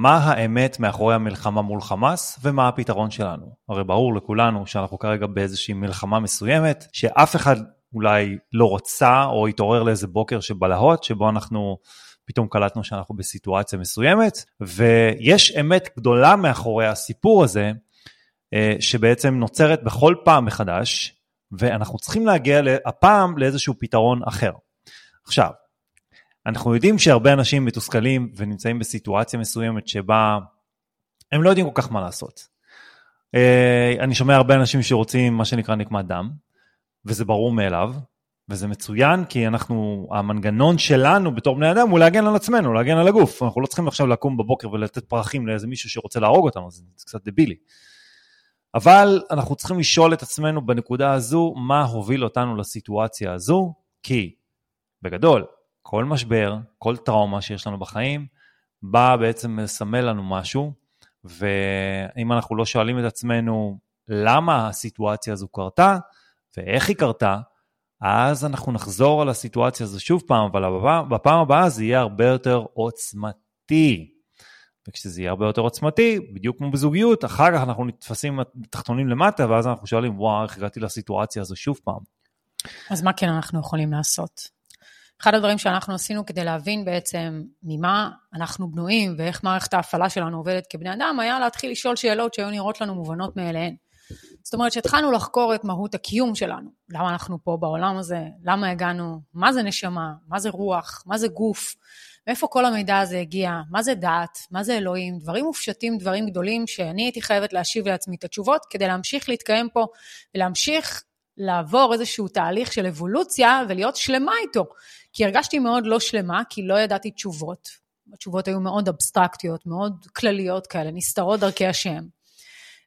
מה האמת מאחורי המלחמה מול חמאס ומה הפתרון שלנו. הרי ברור לכולנו שאנחנו כרגע באיזושהי מלחמה מסוימת, שאף אחד אולי לא רצה או התעורר לאיזה בוקר שבלהות, שבו אנחנו פתאום קלטנו שאנחנו בסיטואציה מסוימת, ויש אמת גדולה מאחורי הסיפור הזה, אה, שבעצם נוצרת בכל פעם מחדש, ואנחנו צריכים להגיע הפעם לאיזשהו פתרון אחר. עכשיו, אנחנו יודעים שהרבה אנשים מתוסכלים ונמצאים בסיטואציה מסוימת שבה הם לא יודעים כל כך מה לעשות. אה, אני שומע הרבה אנשים שרוצים מה שנקרא נקמת דם, וזה ברור מאליו, וזה מצוין כי אנחנו, המנגנון שלנו בתור בני אדם הוא להגן על עצמנו, להגן על הגוף. אנחנו לא צריכים עכשיו לקום בבוקר ולתת פרחים לאיזה מישהו שרוצה להרוג אותנו, זה קצת דבילי. אבל אנחנו צריכים לשאול את עצמנו בנקודה הזו, מה הוביל אותנו לסיטואציה הזו, כי בגדול, כל משבר, כל טראומה שיש לנו בחיים, בא בעצם לסמל לנו משהו, ואם אנחנו לא שואלים את עצמנו למה הסיטואציה הזו קרתה ואיך היא קרתה, אז אנחנו נחזור על הסיטואציה הזו שוב פעם, אבל בפעם הבאה זה יהיה הרבה יותר עוצמתי. וכשזה יהיה הרבה יותר עוצמתי, בדיוק כמו בזוגיות, אחר כך אנחנו נתפסים תחתונים למטה, ואז אנחנו שואלים, וואו, איך הגעתי לסיטואציה הזו שוב פעם. אז מה כן אנחנו יכולים לעשות? אחד הדברים שאנחנו עשינו כדי להבין בעצם ממה אנחנו בנויים ואיך מערכת ההפעלה שלנו עובדת כבני אדם, היה להתחיל לשאול שאלות שהיו נראות לנו מובנות מאליהן. זאת אומרת שהתחלנו לחקור את מהות הקיום שלנו. למה אנחנו פה בעולם הזה? למה הגענו? מה זה נשמה? מה זה רוח? מה זה גוף? מאיפה כל המידע הזה הגיע? מה זה דת? מה זה אלוהים? דברים מופשטים, דברים גדולים, שאני הייתי חייבת להשיב לעצמי את התשובות כדי להמשיך להתקיים פה ולהמשיך לעבור איזשהו תהליך של אבולוציה ולהיות שלמה איתו. כי הרגשתי מאוד לא שלמה, כי לא ידעתי תשובות. התשובות היו מאוד אבסטרקטיות, מאוד כלליות כאלה, נסתרות דרכי השם.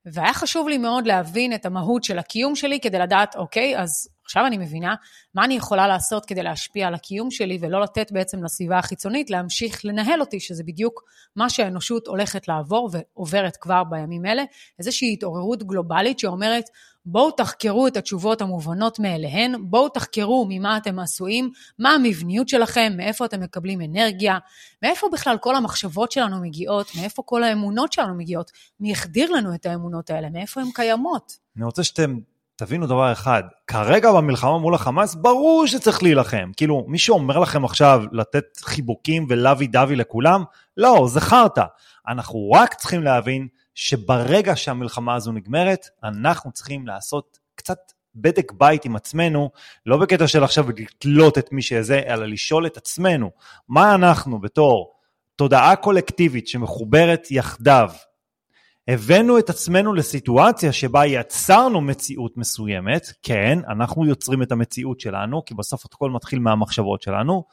והיה חשוב לי מאוד להבין את המהות של הקיום שלי כדי לדעת, אוקיי, אז עכשיו אני מבינה מה אני יכולה לעשות כדי להשפיע על הקיום שלי ולא לתת בעצם לסביבה החיצונית להמשיך לנהל אותי, שזה בדיוק מה שהאנושות הולכת לעבור ועוברת כבר בימים אלה, איזושהי התעוררות גלובלית שאומרת, בואו תחקרו את התשובות המובנות מאליהן, בואו תחקרו ממה אתם עשויים, מה המבניות שלכם, מאיפה אתם מקבלים אנרגיה, מאיפה בכלל כל המחשבות שלנו מגיעות, מאיפה כל האמונות שלנו מגיעות, מי החדיר לנו את האמונות האלה, מאיפה הן קיימות. אני רוצה שאתם תבינו דבר אחד, כרגע במלחמה מול החמאס, ברור שצריך להילחם. כאילו, מי שאומר לכם עכשיו לתת חיבוקים ולוי דווי לכולם, לא, זה. אנחנו רק צריכים להבין שברגע שהמלחמה הזו נגמרת, אנחנו צריכים לעשות קצת בדק בית עם עצמנו, לא בקטע של עכשיו לתלות את מי שזה, אלא לשאול את עצמנו, מה אנחנו בתור תודעה קולקטיבית שמחוברת יחדיו, הבאנו את עצמנו לסיטואציה שבה יצרנו מציאות מסוימת, כן, אנחנו יוצרים את המציאות שלנו, כי בסוף הכל מתחיל מהמחשבות שלנו.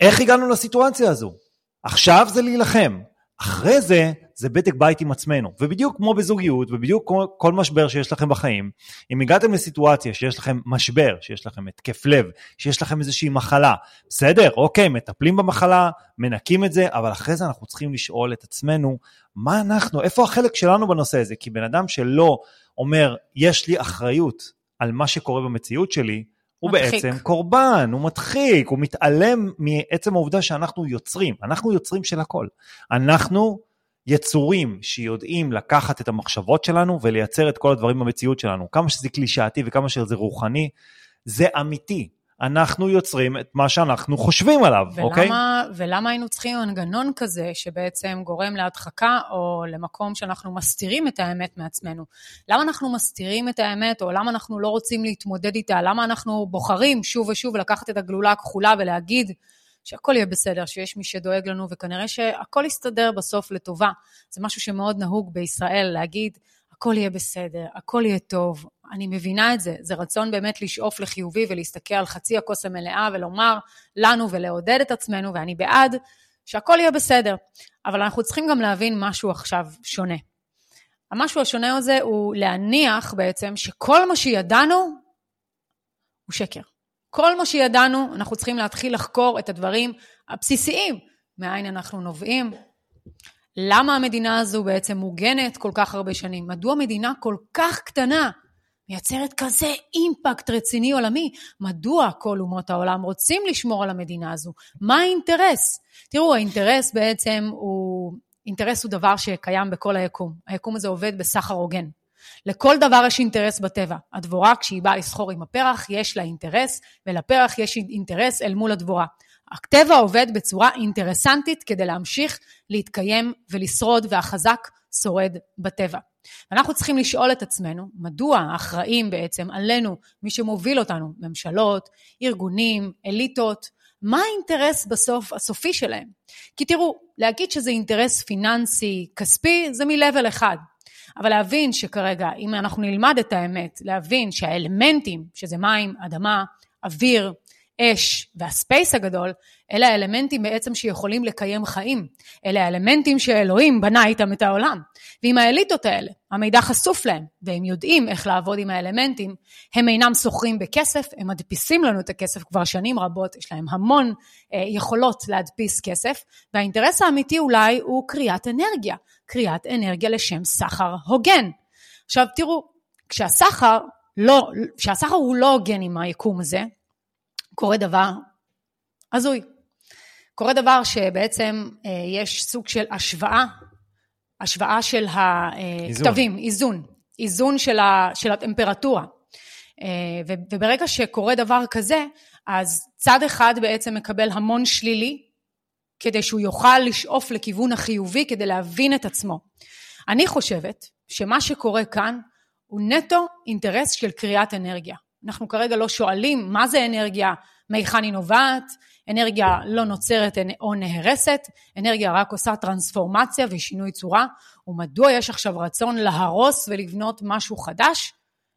איך הגענו לסיטואציה הזו? עכשיו זה להילחם, אחרי זה, זה בדק בית עם עצמנו. ובדיוק כמו בזוגיות, ובדיוק כמו כל משבר שיש לכם בחיים, אם הגעתם לסיטואציה שיש לכם משבר, שיש לכם התקף לב, שיש לכם איזושהי מחלה, בסדר, אוקיי, מטפלים במחלה, מנקים את זה, אבל אחרי זה אנחנו צריכים לשאול את עצמנו, מה אנחנו, איפה החלק שלנו בנושא הזה? כי בן אדם שלא אומר, יש לי אחריות על מה שקורה במציאות שלי, הוא מדחיק. בעצם קורבן, הוא מדחיק, הוא מתעלם מעצם העובדה שאנחנו יוצרים, אנחנו יוצרים של הכל. אנחנו יצורים שיודעים לקחת את המחשבות שלנו ולייצר את כל הדברים במציאות שלנו. כמה שזה קלישאתי וכמה שזה רוחני, זה אמיתי. אנחנו יוצרים את מה שאנחנו חושבים עליו, ולמה, אוקיי? ולמה היינו צריכים מנגנון כזה שבעצם גורם להדחקה או למקום שאנחנו מסתירים את האמת מעצמנו? למה אנחנו מסתירים את האמת או למה אנחנו לא רוצים להתמודד איתה? למה אנחנו בוחרים שוב ושוב לקחת את הגלולה הכחולה ולהגיד שהכל יהיה בסדר, שיש מי שדואג לנו וכנראה שהכל יסתדר בסוף לטובה. זה משהו שמאוד נהוג בישראל להגיד, הכל יהיה בסדר, הכל יהיה טוב. אני מבינה את זה, זה רצון באמת לשאוף לחיובי ולהסתכל על חצי הכוס המלאה ולומר לנו ולעודד את עצמנו, ואני בעד שהכל יהיה בסדר. אבל אנחנו צריכים גם להבין משהו עכשיו שונה. המשהו השונה הזה הוא להניח בעצם שכל מה שידענו הוא שקר. כל מה שידענו, אנחנו צריכים להתחיל לחקור את הדברים הבסיסיים, מאין אנחנו נובעים, למה המדינה הזו בעצם מוגנת כל כך הרבה שנים? מדוע מדינה כל כך קטנה מייצרת כזה אימפקט רציני עולמי? מדוע כל אומות העולם רוצים לשמור על המדינה הזו? מה האינטרס? תראו, האינטרס בעצם הוא אינטרס הוא דבר שקיים בכל היקום. היקום הזה עובד בסחר הוגן. לכל דבר יש אינטרס בטבע. הדבורה, כשהיא באה לסחור עם הפרח, יש לה אינטרס, ולפרח יש אינטרס אל מול הדבורה. הטבע עובד בצורה אינטרסנטית כדי להמשיך להתקיים ולשרוד, והחזק שורד בטבע. ואנחנו צריכים לשאול את עצמנו, מדוע האחראים בעצם עלינו, מי שמוביל אותנו, ממשלות, ארגונים, אליטות, מה האינטרס בסוף, הסופי שלהם? כי תראו, להגיד שזה אינטרס פיננסי, כספי, זה מ-level אחד. אבל להבין שכרגע, אם אנחנו נלמד את האמת, להבין שהאלמנטים, שזה מים, אדמה, אוויר, אש והספייס הגדול, אלה האלמנטים בעצם שיכולים לקיים חיים. אלה האלמנטים שאלוהים בנה איתם את העולם. ועם האליטות האלה, המידע חשוף להם, והם יודעים איך לעבוד עם האלמנטים, הם אינם סוחרים בכסף, הם מדפיסים לנו את הכסף כבר שנים רבות, יש להם המון אה, יכולות להדפיס כסף, והאינטרס האמיתי אולי הוא קריאת אנרגיה, קריאת אנרגיה לשם סחר הוגן. עכשיו תראו, כשהסחר לא, כשהסחר הוא לא הוגן עם היקום הזה, קורה דבר הזוי. קורה דבר שבעצם אה, יש סוג של השוואה, השוואה של הכתבים, איזון, איזון של, ה, של הטמפרטורה. אה, וברגע שקורה דבר כזה, אז צד אחד בעצם מקבל המון שלילי, כדי שהוא יוכל לשאוף לכיוון החיובי, כדי להבין את עצמו. אני חושבת שמה שקורה כאן הוא נטו אינטרס של קריאת אנרגיה. אנחנו כרגע לא שואלים מה זה אנרגיה, מהיכן היא נובעת, אנרגיה לא נוצרת או נהרסת, אנרגיה רק עושה טרנספורמציה ושינוי צורה, ומדוע יש עכשיו רצון להרוס ולבנות משהו חדש?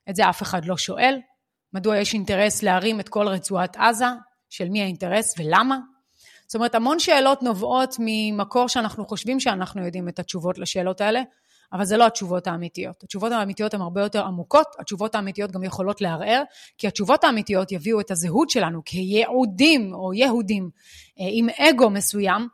את זה אף אחד לא שואל. מדוע יש אינטרס להרים את כל רצועת עזה? של מי האינטרס ולמה? זאת אומרת, המון שאלות נובעות ממקור שאנחנו חושבים שאנחנו יודעים את התשובות לשאלות האלה, אבל זה לא התשובות האמיתיות. התשובות האמיתיות הן הרבה יותר עמוקות, התשובות האמיתיות גם יכולות לערער, כי התשובות האמיתיות יביאו את הזהות שלנו כיהודים או יהודים אה, עם אגו מסוים,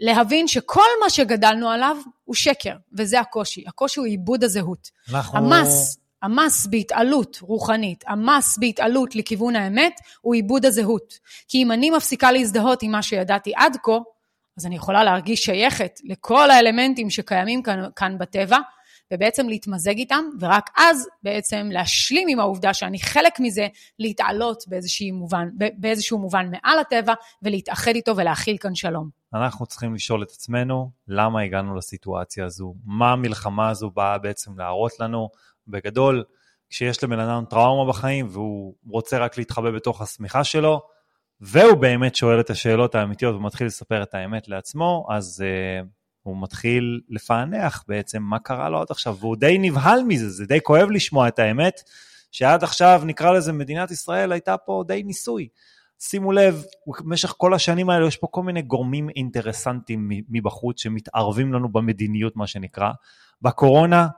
להבין שכל מה שגדלנו עליו הוא שקר, וזה הקושי. הקושי הוא עיבוד הזהות. אנחנו... המס, המס בהתעלות רוחנית, המס בהתעלות לכיוון האמת, הוא עיבוד הזהות. כי אם אני מפסיקה להזדהות עם מה שידעתי עד כה, אז אני יכולה להרגיש שייכת לכל האלמנטים שקיימים כאן, כאן בטבע, ובעצם להתמזג איתם, ורק אז בעצם להשלים עם העובדה שאני חלק מזה, להתעלות מובן, באיזשהו מובן מעל הטבע, ולהתאחד איתו ולהכיל כאן שלום. אנחנו צריכים לשאול את עצמנו, למה הגענו לסיטואציה הזו? מה המלחמה הזו באה בעצם להראות לנו? בגדול, כשיש לבן אדם טראומה בחיים והוא רוצה רק להתחבא בתוך השמיכה שלו, והוא באמת שואל את השאלות האמיתיות ומתחיל לספר את האמת לעצמו, אז uh, הוא מתחיל לפענח בעצם מה קרה לו עד עכשיו, והוא די נבהל מזה, זה די כואב לשמוע את האמת, שעד עכשיו, נקרא לזה, מדינת ישראל הייתה פה די ניסוי. שימו לב, במשך כל השנים האלה יש פה כל מיני גורמים אינטרסנטים מבחוץ שמתערבים לנו במדיניות, מה שנקרא. בקורונה,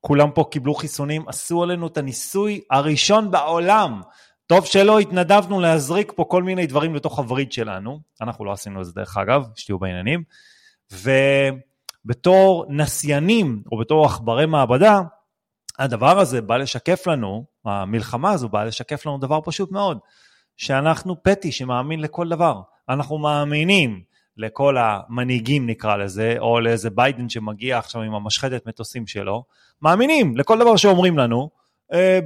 כולם פה קיבלו חיסונים, עשו עלינו את הניסוי הראשון בעולם טוב שלא התנדבנו להזריק פה כל מיני דברים לתוך הווריד שלנו, אנחנו לא עשינו את זה דרך אגב, שתהיו בעניינים, ובתור נסיינים או בתור עכברי מעבדה, הדבר הזה בא לשקף לנו, המלחמה הזו באה לשקף לנו דבר פשוט מאוד, שאנחנו פטי שמאמין לכל דבר, אנחנו מאמינים לכל המנהיגים נקרא לזה, או לאיזה ביידן שמגיע עכשיו עם המשחטת מטוסים שלו, מאמינים לכל דבר שאומרים לנו,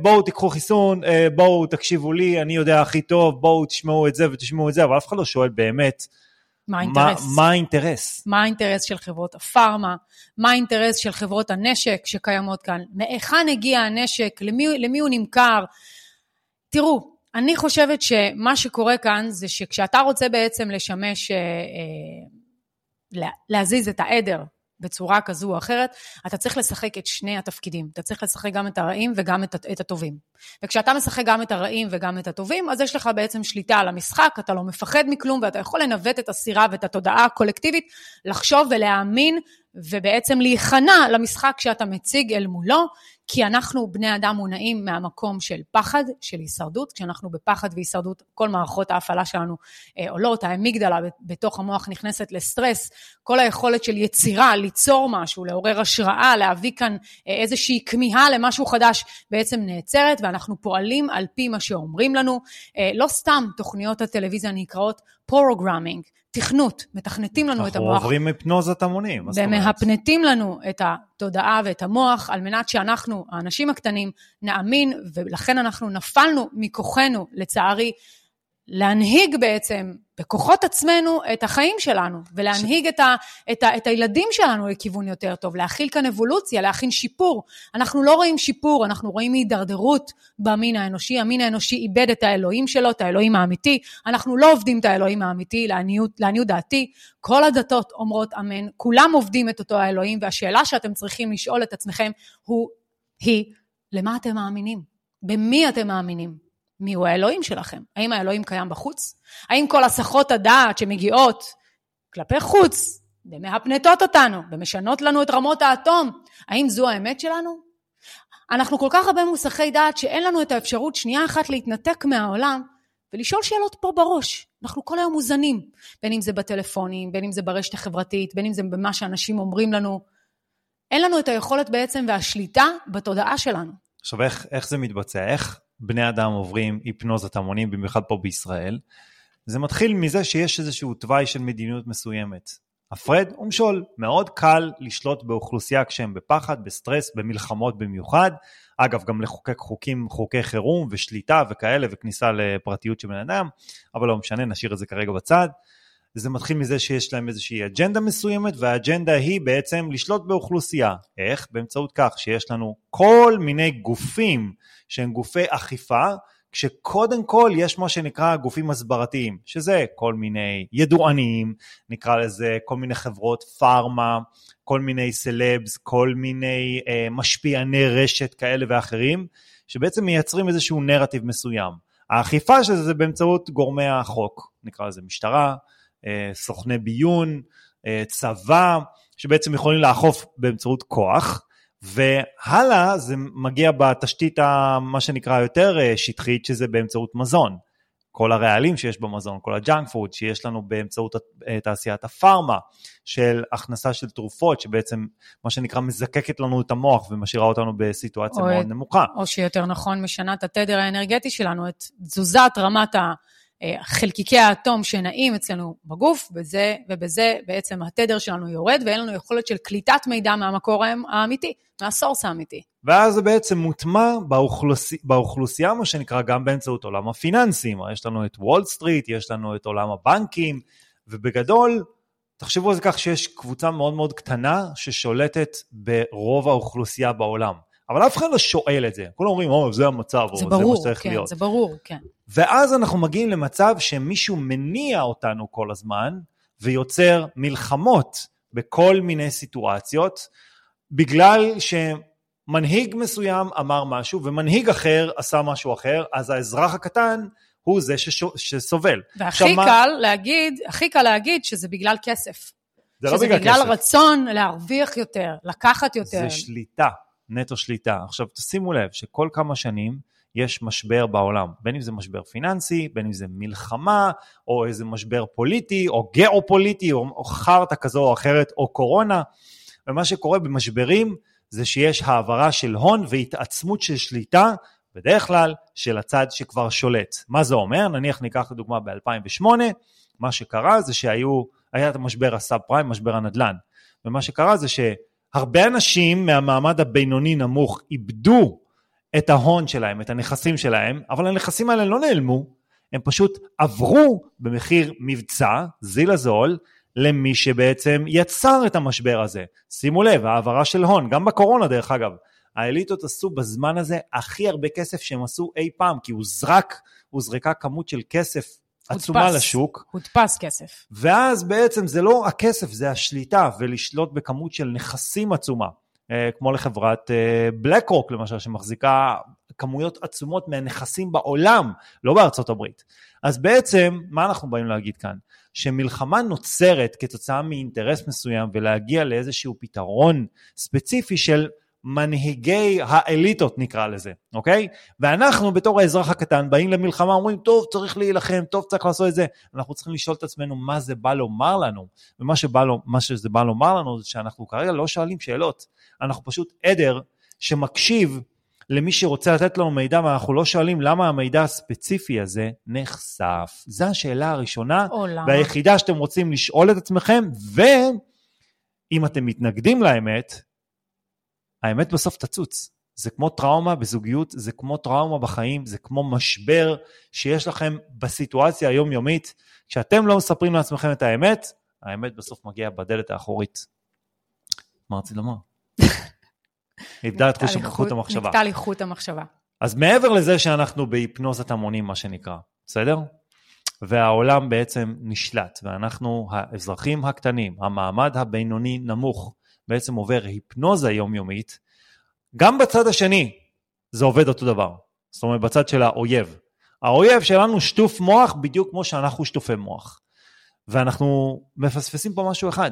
בואו תיקחו חיסון, אה, בואו תקשיבו לי, אני יודע הכי טוב, בואו תשמעו את זה ותשמעו את זה, אבל אף אחד לא שואל באמת מה האינטרס? מה, מה האינטרס? מה האינטרס של חברות הפארמה? מה האינטרס של חברות הנשק שקיימות כאן? מהיכן הגיע הנשק? למי, למי הוא נמכר? תראו, אני חושבת שמה שקורה כאן זה שכשאתה רוצה בעצם לשמש, אה, אה, להזיז את העדר בצורה כזו או אחרת, אתה צריך לשחק את שני התפקידים. אתה צריך לשחק גם את הרעים וגם את, את הטובים. וכשאתה משחק גם את הרעים וגם את הטובים, אז יש לך בעצם שליטה על המשחק, אתה לא מפחד מכלום, ואתה יכול לנווט את הסירה ואת התודעה הקולקטיבית, לחשוב ולהאמין ובעצם להיכנע למשחק שאתה מציג אל מולו, כי אנחנו בני אדם מונעים מהמקום של פחד, של הישרדות, כשאנחנו בפחד והישרדות, כל מערכות ההפעלה שלנו אה, עולות, האמיגדלה בתוך המוח נכנסת לסטרס, כל היכולת של יצירה, ליצור משהו, לעורר השראה, להביא כאן אה, איזושהי כמיהה למשהו חדש, בעצם נעצרת, ואנחנו פועלים על פי מה שאומרים לנו. אה, לא סתם תוכניות הטלוויזיה נקראות programming, תכנות, מתכנתים לנו את המוח. אנחנו עוברים היפנוזת המונים? ומהפנטים לנו את התודעה ואת המוח, על מנת שאנחנו, האנשים הקטנים, נאמין, ולכן אנחנו נפלנו מכוחנו, לצערי, להנהיג בעצם בכוחות עצמנו את החיים שלנו, ולהנהיג את, ה, את, ה, את הילדים שלנו לכיוון יותר טוב, להכין כאן אבולוציה, להכין שיפור. אנחנו לא רואים שיפור, אנחנו רואים הידרדרות במין האנושי. המין האנושי איבד את האלוהים שלו, את האלוהים האמיתי. אנחנו לא עובדים את האלוהים האמיתי, לעניות, לעניות דעתי. כל הדתות אומרות אמן, כולם עובדים את אותו האלוהים, והשאלה שאתם צריכים לשאול את עצמכם הוא, היא, למה אתם מאמינים? במי אתם מאמינים? מיהו האלוהים שלכם? האם האלוהים קיים בחוץ? האם כל הסחות הדעת שמגיעות כלפי חוץ ומהפנטות אותנו ומשנות לנו את רמות האטום, האם זו האמת שלנו? אנחנו כל כך הרבה מוסכי דעת שאין לנו את האפשרות שנייה אחת להתנתק מהעולם ולשאול שאלות פה בראש. אנחנו כל היום מוזנים, בין אם זה בטלפונים, בין אם זה ברשת החברתית, בין אם זה במה שאנשים אומרים לנו. אין לנו את היכולת בעצם והשליטה בתודעה שלנו. עכשיו, איך, איך זה מתבצע? איך בני אדם עוברים היפנוזת המונים, במיוחד פה בישראל. זה מתחיל מזה שיש איזשהו תוואי של מדיניות מסוימת. הפרד ומשול, מאוד קל לשלוט באוכלוסייה כשהם בפחד, בסטרס, במלחמות במיוחד. אגב, גם לחוקק חוקים, חוקי חירום ושליטה וכאלה וכניסה לפרטיות של בן אדם, אבל לא משנה, נשאיר את זה כרגע בצד. זה מתחיל מזה שיש להם איזושהי אג'נדה מסוימת, והאג'נדה היא בעצם לשלוט באוכלוסייה. איך? באמצעות כך שיש לנו כל מיני גופים שהם גופי אכיפה, כשקודם כל יש מה שנקרא גופים הסברתיים, שזה כל מיני ידוענים, נקרא לזה כל מיני חברות פארמה, כל מיני סלבס, כל מיני אה, משפיעני רשת כאלה ואחרים, שבעצם מייצרים איזשהו נרטיב מסוים. האכיפה של זה זה באמצעות גורמי החוק, נקרא לזה משטרה, סוכני ביון, אה, צבא, שבעצם יכולים לאכוף באמצעות כוח, והלאה זה מגיע בתשתית מה שנקרא יותר אה, שטחית, שזה באמצעות מזון. כל הרעלים שיש במזון, כל ה junk food שיש לנו באמצעות תעשיית הפארמה, של הכנסה של תרופות שבעצם מה שנקרא מזקקת לנו את המוח ומשאירה אותנו בסיטואציה מאוד את, נמוכה. או שיותר נכון משנה את התדר האנרגטי שלנו, את תזוזת רמת ה... אה, חלקיקי האטום שנעים אצלנו בגוף, בזה, ובזה בעצם התדר שלנו יורד, ואין לנו יכולת של קליטת מידע מהמקור האמיתי, מה source האמיתי. ואז זה בעצם מוטמע באוכלוסייה, באוכלוסייה, מה שנקרא, גם באמצעות עולם הפיננסים. יש לנו את וול סטריט, יש לנו את עולם הבנקים, ובגדול, תחשבו על זה כך שיש קבוצה מאוד מאוד קטנה ששולטת ברוב האוכלוסייה בעולם. אבל אף אחד לא שואל את זה. כולם אומרים, או, זה המצב, זה או ברור, זה מה שצריך כן, להיות. זה ברור, כן. ואז אנחנו מגיעים למצב שמישהו מניע אותנו כל הזמן, ויוצר מלחמות בכל מיני סיטואציות, בגלל שמנהיג מסוים אמר משהו, ומנהיג אחר עשה משהו אחר, אז האזרח הקטן הוא זה. שסובל. והכי קל מה... להגיד, הכי קל להגיד שזה בגלל כסף. זה לא בגלל כסף. שזה בגלל רצון להרוויח יותר, לקחת יותר. זה שליטה. נטו שליטה. עכשיו תשימו לב שכל כמה שנים יש משבר בעולם, בין אם זה משבר פיננסי, בין אם זה מלחמה, או איזה משבר פוליטי, או גיאו-פוליטי, או, או חרטא כזו או אחרת, או קורונה. ומה שקורה במשברים זה שיש העברה של הון והתעצמות של שליטה, בדרך כלל של הצד שכבר שולט. מה זה אומר? נניח ניקח לדוגמה ב-2008, מה שקרה זה שהיו, היה את המשבר הסאב פריים, משבר הנדל"ן. ומה שקרה זה ש... הרבה אנשים מהמעמד הבינוני נמוך איבדו את ההון שלהם, את הנכסים שלהם, אבל הנכסים האלה לא נעלמו, הם פשוט עברו במחיר מבצע, זיל הזול, למי שבעצם יצר את המשבר הזה. שימו לב, העברה של הון, גם בקורונה דרך אגב, האליטות עשו בזמן הזה הכי הרבה כסף שהם עשו אי פעם, כי הוא זרק, הוא זרקה כמות של כסף עצומה הודפס, לשוק. הודפס כסף. ואז בעצם זה לא הכסף, זה השליטה ולשלוט בכמות של נכסים עצומה. אה, כמו לחברת בלק רוק למשל, שמחזיקה כמויות עצומות מהנכסים בעולם, לא בארצות הברית. אז בעצם, מה אנחנו באים להגיד כאן? שמלחמה נוצרת כתוצאה מאינטרס מסוים ולהגיע לאיזשהו פתרון ספציפי של מנהיגי האליטות נקרא לזה, אוקיי? ואנחנו בתור האזרח הקטן באים למלחמה, אומרים, טוב, צריך להילחם, טוב, צריך לעשות את זה. אנחנו צריכים לשאול את עצמנו מה זה בא לומר לנו, ומה שבא, מה שזה בא לומר לנו זה שאנחנו כרגע לא שואלים שאלות, אנחנו פשוט עדר שמקשיב למי שרוצה לתת לנו מידע, ואנחנו לא שואלים למה המידע הספציפי הזה נחשף. זו השאלה הראשונה למה. והיחידה שאתם רוצים לשאול את עצמכם, ואם אתם מתנגדים לאמת, האמת בסוף תצוץ. זה כמו טראומה בזוגיות, זה כמו טראומה בחיים, זה כמו משבר שיש לכם בסיטואציה היומיומית. כשאתם לא מספרים לעצמכם את האמת, האמת בסוף מגיעה בדלת האחורית. מה רציתי לומר? איבדה את חוט המחשבה. נקטע לי חוט המחשבה. אז מעבר לזה שאנחנו בהיפנוזת המונים, מה שנקרא, בסדר? והעולם בעצם נשלט, ואנחנו האזרחים הקטנים, המעמד הבינוני נמוך, בעצם עובר היפנוזה יומיומית, גם בצד השני זה עובד אותו דבר. זאת אומרת, בצד של האויב. האויב שלנו שטוף מוח בדיוק כמו שאנחנו שטופי מוח. ואנחנו מפספסים פה משהו אחד,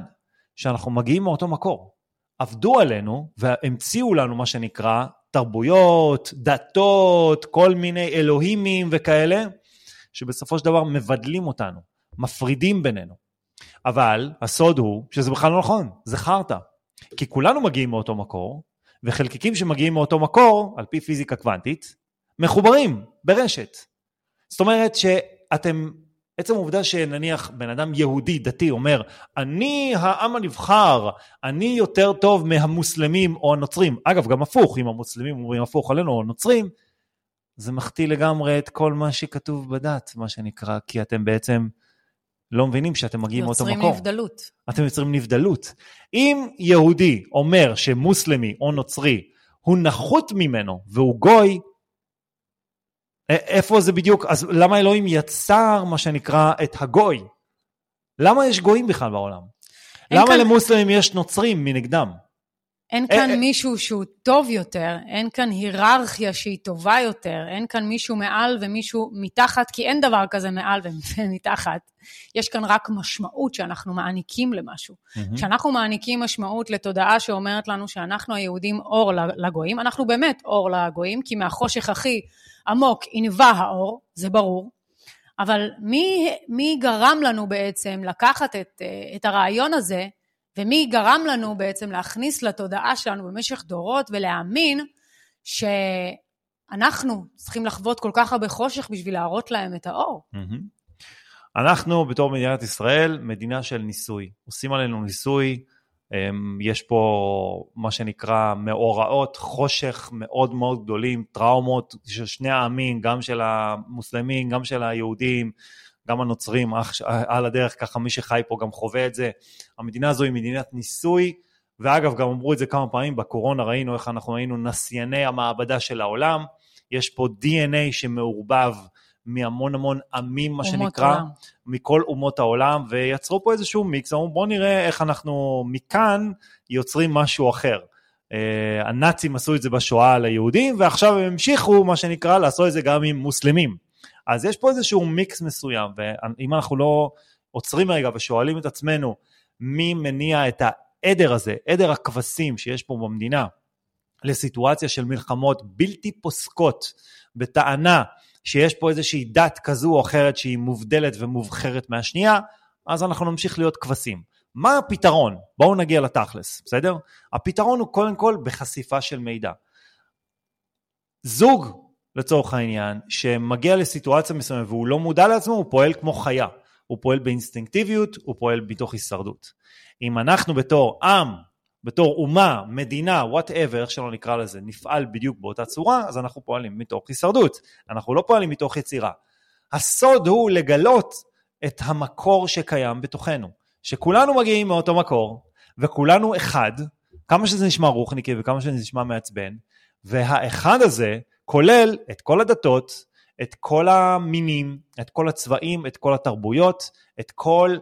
שאנחנו מגיעים מאותו מקור. עבדו עלינו והמציאו לנו מה שנקרא תרבויות, דתות, כל מיני אלוהימים וכאלה, שבסופו של דבר מבדלים אותנו, מפרידים בינינו. אבל הסוד הוא שזה בכלל לא נכון, זה חרטא. כי כולנו מגיעים מאותו מקור, וחלקיקים שמגיעים מאותו מקור, על פי פיזיקה קוונטית, מחוברים ברשת. זאת אומרת שאתם, עצם העובדה שנניח בן אדם יהודי דתי אומר, אני העם הנבחר, אני יותר טוב מהמוסלמים או הנוצרים, אגב גם הפוך, אם המוסלמים אומרים הפוך עלינו או הנוצרים, זה מחטיא לגמרי את כל מה שכתוב בדת, מה שנקרא, כי אתם בעצם לא מבינים שאתם מגיעים מאותו מקום. יוצרים נבדלות. אתם יוצרים נבדלות. אם יהודי אומר שמוסלמי או נוצרי הוא נחות ממנו והוא גוי, איפה זה בדיוק, אז למה אלוהים יצר מה שנקרא את הגוי? למה יש גויים בכלל בעולם? למה כאן... למוסלמים יש נוצרים מנגדם? אין כאן אה, מישהו שהוא טוב יותר, אין כאן היררכיה שהיא טובה יותר, אין כאן מישהו מעל ומישהו מתחת, כי אין דבר כזה מעל ומתחת. יש כאן רק משמעות שאנחנו מעניקים למשהו. Mm-hmm. כשאנחנו מעניקים משמעות לתודעה שאומרת לנו שאנחנו היהודים אור לגויים, אנחנו באמת אור לגויים, כי מהחושך הכי עמוק ענווה האור, זה ברור. אבל מי, מי גרם לנו בעצם לקחת את, את הרעיון הזה, ומי גרם לנו בעצם להכניס לתודעה שלנו במשך דורות ולהאמין שאנחנו צריכים לחוות כל כך הרבה חושך בשביל להראות להם את האור. אנחנו בתור מדינת ישראל, מדינה של ניסוי. עושים עלינו ניסוי, אמ, יש פה מה שנקרא מאורעות חושך מאוד מאוד גדולים, טראומות של שני העמים, גם של המוסלמים, גם של היהודים, גם הנוצרים, אח, על הדרך, ככה מי שחי פה גם חווה את זה. המדינה הזו היא מדינת ניסוי, ואגב, גם אמרו את זה כמה פעמים, בקורונה ראינו איך אנחנו היינו נסייני המעבדה של העולם, יש פה DNA שמעורבב מהמון המון עמים, מה שנקרא, עולם. מכל אומות העולם, ויצרו פה איזשהו מיקס, אמרו בואו נראה איך אנחנו מכאן יוצרים משהו אחר. Uh, הנאצים עשו את זה בשואה ליהודים, ועכשיו הם המשיכו, מה שנקרא, לעשות את זה גם עם מוסלמים. אז יש פה איזשהו מיקס מסוים, ואם אנחנו לא עוצרים רגע ושואלים את עצמנו מי מניע את העדר הזה, עדר הכבשים שיש פה במדינה, לסיטואציה של מלחמות בלתי פוסקות, בטענה שיש פה איזושהי דת כזו או אחרת שהיא מובדלת ומובחרת מהשנייה, אז אנחנו נמשיך להיות כבשים. מה הפתרון? בואו נגיע לתכלס, בסדר? הפתרון הוא קודם כל בחשיפה של מידע. זוג לצורך העניין, שמגיע לסיטואציה מסוימת והוא לא מודע לעצמו, הוא פועל כמו חיה. הוא פועל באינסטינקטיביות, הוא פועל מתוך הישרדות. אם אנחנו בתור עם, בתור אומה, מדינה, וואטאבר, איך שלא נקרא לזה, נפעל בדיוק באותה צורה, אז אנחנו פועלים מתוך הישרדות. אנחנו לא פועלים מתוך יצירה. הסוד הוא לגלות את המקור שקיים בתוכנו. שכולנו מגיעים מאותו מקור, וכולנו אחד, כמה שזה נשמע רוחניקי וכמה שזה נשמע מעצבן, והאחד הזה כולל את כל הדתות, את כל המינים, את כל הצבעים, את כל התרבויות, את כל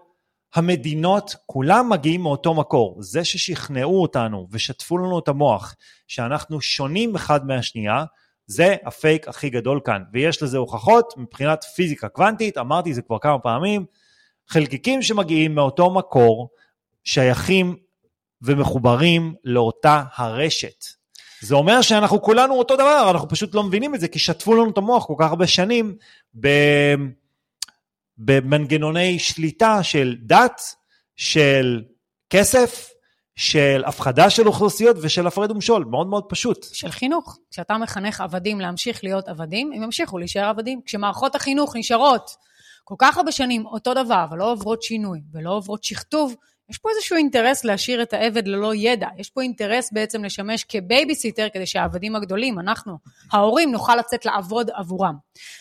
המדינות, כולם מגיעים מאותו מקור. זה ששכנעו אותנו ושטפו לנו את המוח שאנחנו שונים אחד מהשנייה, זה הפייק הכי גדול כאן, ויש לזה הוכחות מבחינת פיזיקה קוונטית, אמרתי את זה כבר כמה פעמים, חלקיקים שמגיעים מאותו מקור שייכים ומחוברים לאותה הרשת. זה אומר שאנחנו כולנו אותו דבר, אנחנו פשוט לא מבינים את זה, כי שטפו לנו את המוח כל כך הרבה שנים במנגנוני שליטה של דת, של כסף, של הפחדה של אוכלוסיות ושל הפרד ומשול, מאוד מאוד פשוט. של חינוך. כשאתה מחנך עבדים להמשיך להיות עבדים, הם ימשיכו להישאר עבדים. כשמערכות החינוך נשארות כל כך הרבה שנים אותו דבר, אבל לא עוברות שינוי ולא עוברות שכתוב, יש פה איזשהו אינטרס להשאיר את העבד ללא ידע. יש פה אינטרס בעצם לשמש כבייביסיטר כדי שהעבדים הגדולים, אנחנו, ההורים, נוכל לצאת לעבוד עבורם.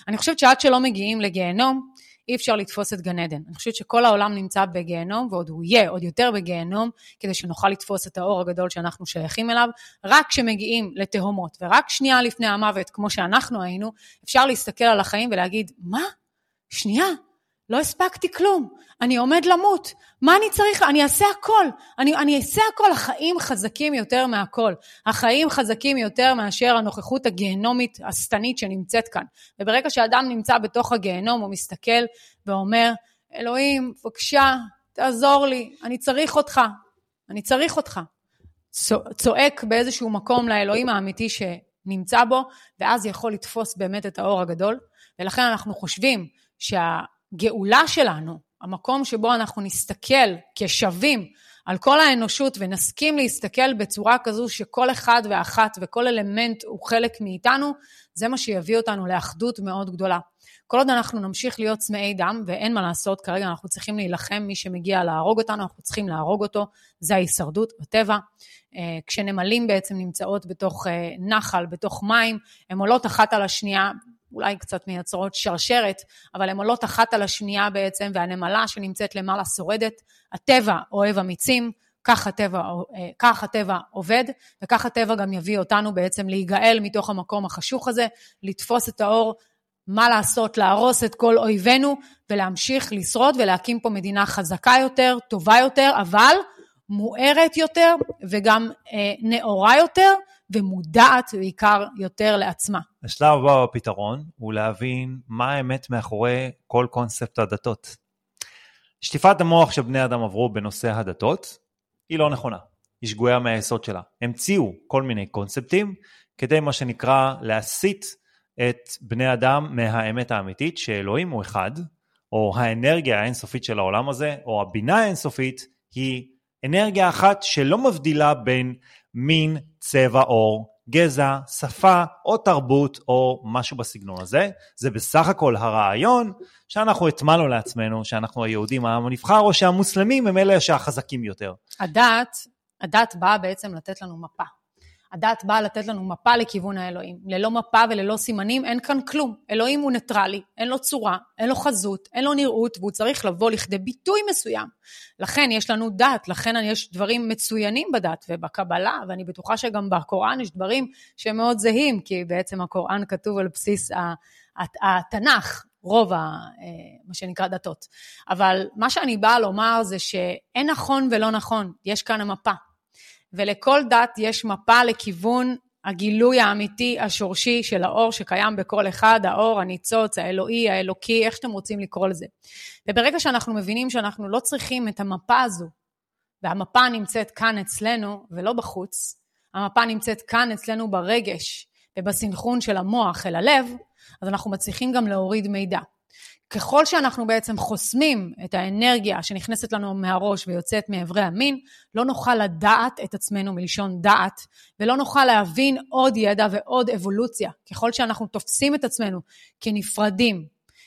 אני חושבת שעד שלא מגיעים לגיהנום, אי אפשר לתפוס את גן עדן. אני חושבת שכל העולם נמצא בגיהנום, ועוד הוא יהיה עוד יותר בגיהנום, כדי שנוכל לתפוס את האור הגדול שאנחנו שייכים אליו. רק כשמגיעים לתהומות, ורק שנייה לפני המוות, כמו שאנחנו היינו, אפשר להסתכל על החיים ולהגיד, מה? שנייה, לא הספקתי כלום, אני עומד למות, מה אני צריך? אני אעשה הכל, אני, אני אעשה הכל, החיים חזקים יותר מהכל. החיים חזקים יותר מאשר הנוכחות הגיהנומית השטנית שנמצאת כאן. וברגע שאדם נמצא בתוך הגיהנום, הוא מסתכל ואומר, אלוהים, בבקשה, תעזור לי, אני צריך אותך, אני צריך אותך. צועק באיזשהו מקום לאלוהים האמיתי שנמצא בו, ואז יכול לתפוס באמת את האור הגדול. ולכן אנחנו חושבים שה... הגאולה שלנו, המקום שבו אנחנו נסתכל כשווים על כל האנושות ונסכים להסתכל בצורה כזו שכל אחד ואחת וכל אלמנט הוא חלק מאיתנו, זה מה שיביא אותנו לאחדות מאוד גדולה. כל עוד אנחנו נמשיך להיות צמאי דם, ואין מה לעשות, כרגע אנחנו צריכים להילחם, מי שמגיע להרוג אותנו, אנחנו צריכים להרוג אותו, זה ההישרדות בטבע. אה, כשנמלים בעצם נמצאות בתוך אה, נחל, בתוך מים, הן עולות אחת על השנייה אולי קצת מייצרות שרשרת, אבל הן עולות אחת על השנייה בעצם, והנמלה שנמצאת למעלה שורדת. הטבע אוהב אמיצים, כך הטבע, אה, כך הטבע עובד, וכך הטבע גם יביא אותנו בעצם להיגאל מתוך המקום החשוך הזה, לתפוס את האור, מה לעשות, להרוס את כל אויבינו, ולהמשיך לשרוד ולהקים פה מדינה חזקה יותר, טובה יותר, אבל מוארת יותר וגם אה, נאורה יותר, ומודעת בעיקר יותר לעצמה. השלב הבא בפתרון הוא להבין מה האמת מאחורי כל קונספט הדתות. שטיפת המוח שבני אדם עברו בנושא הדתות היא לא נכונה, היא שגויה מהיסוד שלה. המציאו כל מיני קונספטים כדי מה שנקרא להסיט את בני אדם מהאמת האמיתית שאלוהים הוא אחד, או האנרגיה האינסופית של העולם הזה, או הבינה האינסופית היא אנרגיה אחת שלא מבדילה בין מין, צבע עור, גזע, שפה או תרבות או משהו בסגנון הזה. זה בסך הכל הרעיון שאנחנו הטמנו לעצמנו, שאנחנו היהודים העם הנבחר, או שהמוסלמים הם אלה שהחזקים יותר. הדת, הדת באה בעצם לתת לנו מפה. הדת באה לתת לנו מפה לכיוון האלוהים. ללא מפה וללא סימנים אין כאן כלום. אלוהים הוא ניטרלי, אין לו צורה, אין לו חזות, אין לו נראות, והוא צריך לבוא לכדי ביטוי מסוים. לכן יש לנו דת, לכן יש דברים מצוינים בדת ובקבלה, ואני בטוחה שגם בקוראן יש דברים שהם מאוד זהים, כי בעצם הקוראן כתוב על בסיס התנ"ך, רוב ה, אה, מה שנקרא דתות. אבל מה שאני באה לומר זה שאין נכון ולא נכון, יש כאן המפה. ולכל דת יש מפה לכיוון הגילוי האמיתי, השורשי של האור שקיים בכל אחד, האור, הניצוץ, האלוהי, האלוקי, איך שאתם רוצים לקרוא לזה. וברגע שאנחנו מבינים שאנחנו לא צריכים את המפה הזו, והמפה נמצאת כאן אצלנו ולא בחוץ, המפה נמצאת כאן אצלנו ברגש ובסנכרון של המוח אל הלב, אז אנחנו מצליחים גם להוריד מידע. ככל שאנחנו בעצם חוסמים את האנרגיה שנכנסת לנו מהראש ויוצאת מאיברי המין, לא נוכל לדעת את עצמנו מלשון דעת, ולא נוכל להבין עוד ידע ועוד אבולוציה. ככל שאנחנו תופסים את עצמנו כנפרדים,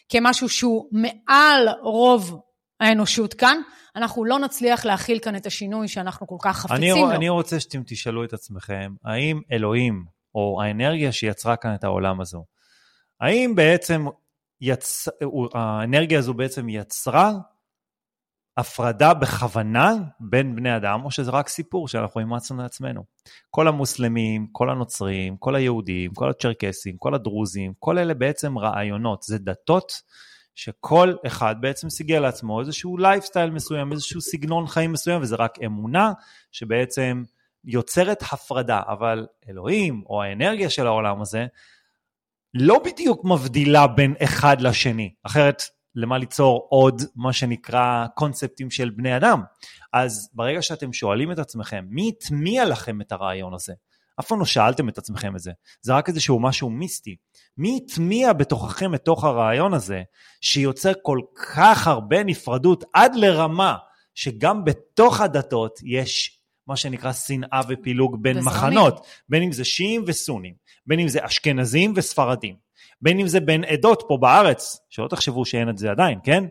כמשהו שהוא מעל רוב האנושות כאן, אנחנו לא נצליח להכיל כאן את השינוי שאנחנו כל כך חפצים אני, לו. אני רוצה שאתם תשאלו את עצמכם, האם אלוהים, או האנרגיה שיצרה כאן את העולם הזו, האם בעצם יצ... האנרגיה הזו בעצם יצרה הפרדה בכוונה בין בני אדם, או שזה רק סיפור שאנחנו אימצנו לעצמנו. כל המוסלמים, כל הנוצרים, כל היהודים, כל הצ'רקסים, כל הדרוזים, כל אלה בעצם רעיונות, זה דתות שכל אחד בעצם סיגל לעצמו איזשהו לייפסטייל מסוים, איזשהו סגנון חיים מסוים, וזה רק אמונה שבעצם יוצרת הפרדה, אבל אלוהים או האנרגיה של העולם הזה לא בדיוק מבדילה בין אחד לשני, אחרת למה ליצור עוד מה שנקרא קונספטים של בני אדם. אז ברגע שאתם שואלים את עצמכם, מי הטמיע לכם את הרעיון הזה? אף פעם לא שאלתם את עצמכם את זה, זה רק איזשהו משהו מיסטי. מי הטמיע בתוככם את תוך הרעיון הזה, שיוצר כל כך הרבה נפרדות עד לרמה שגם בתוך הדתות יש מה שנקרא שנאה ופילוג בין וזרמים. מחנות, בין אם זה שיעים וסונים, בין אם זה אשכנזים וספרדים, בין אם זה בין עדות פה בארץ, שלא תחשבו שאין את זה עדיין, כן?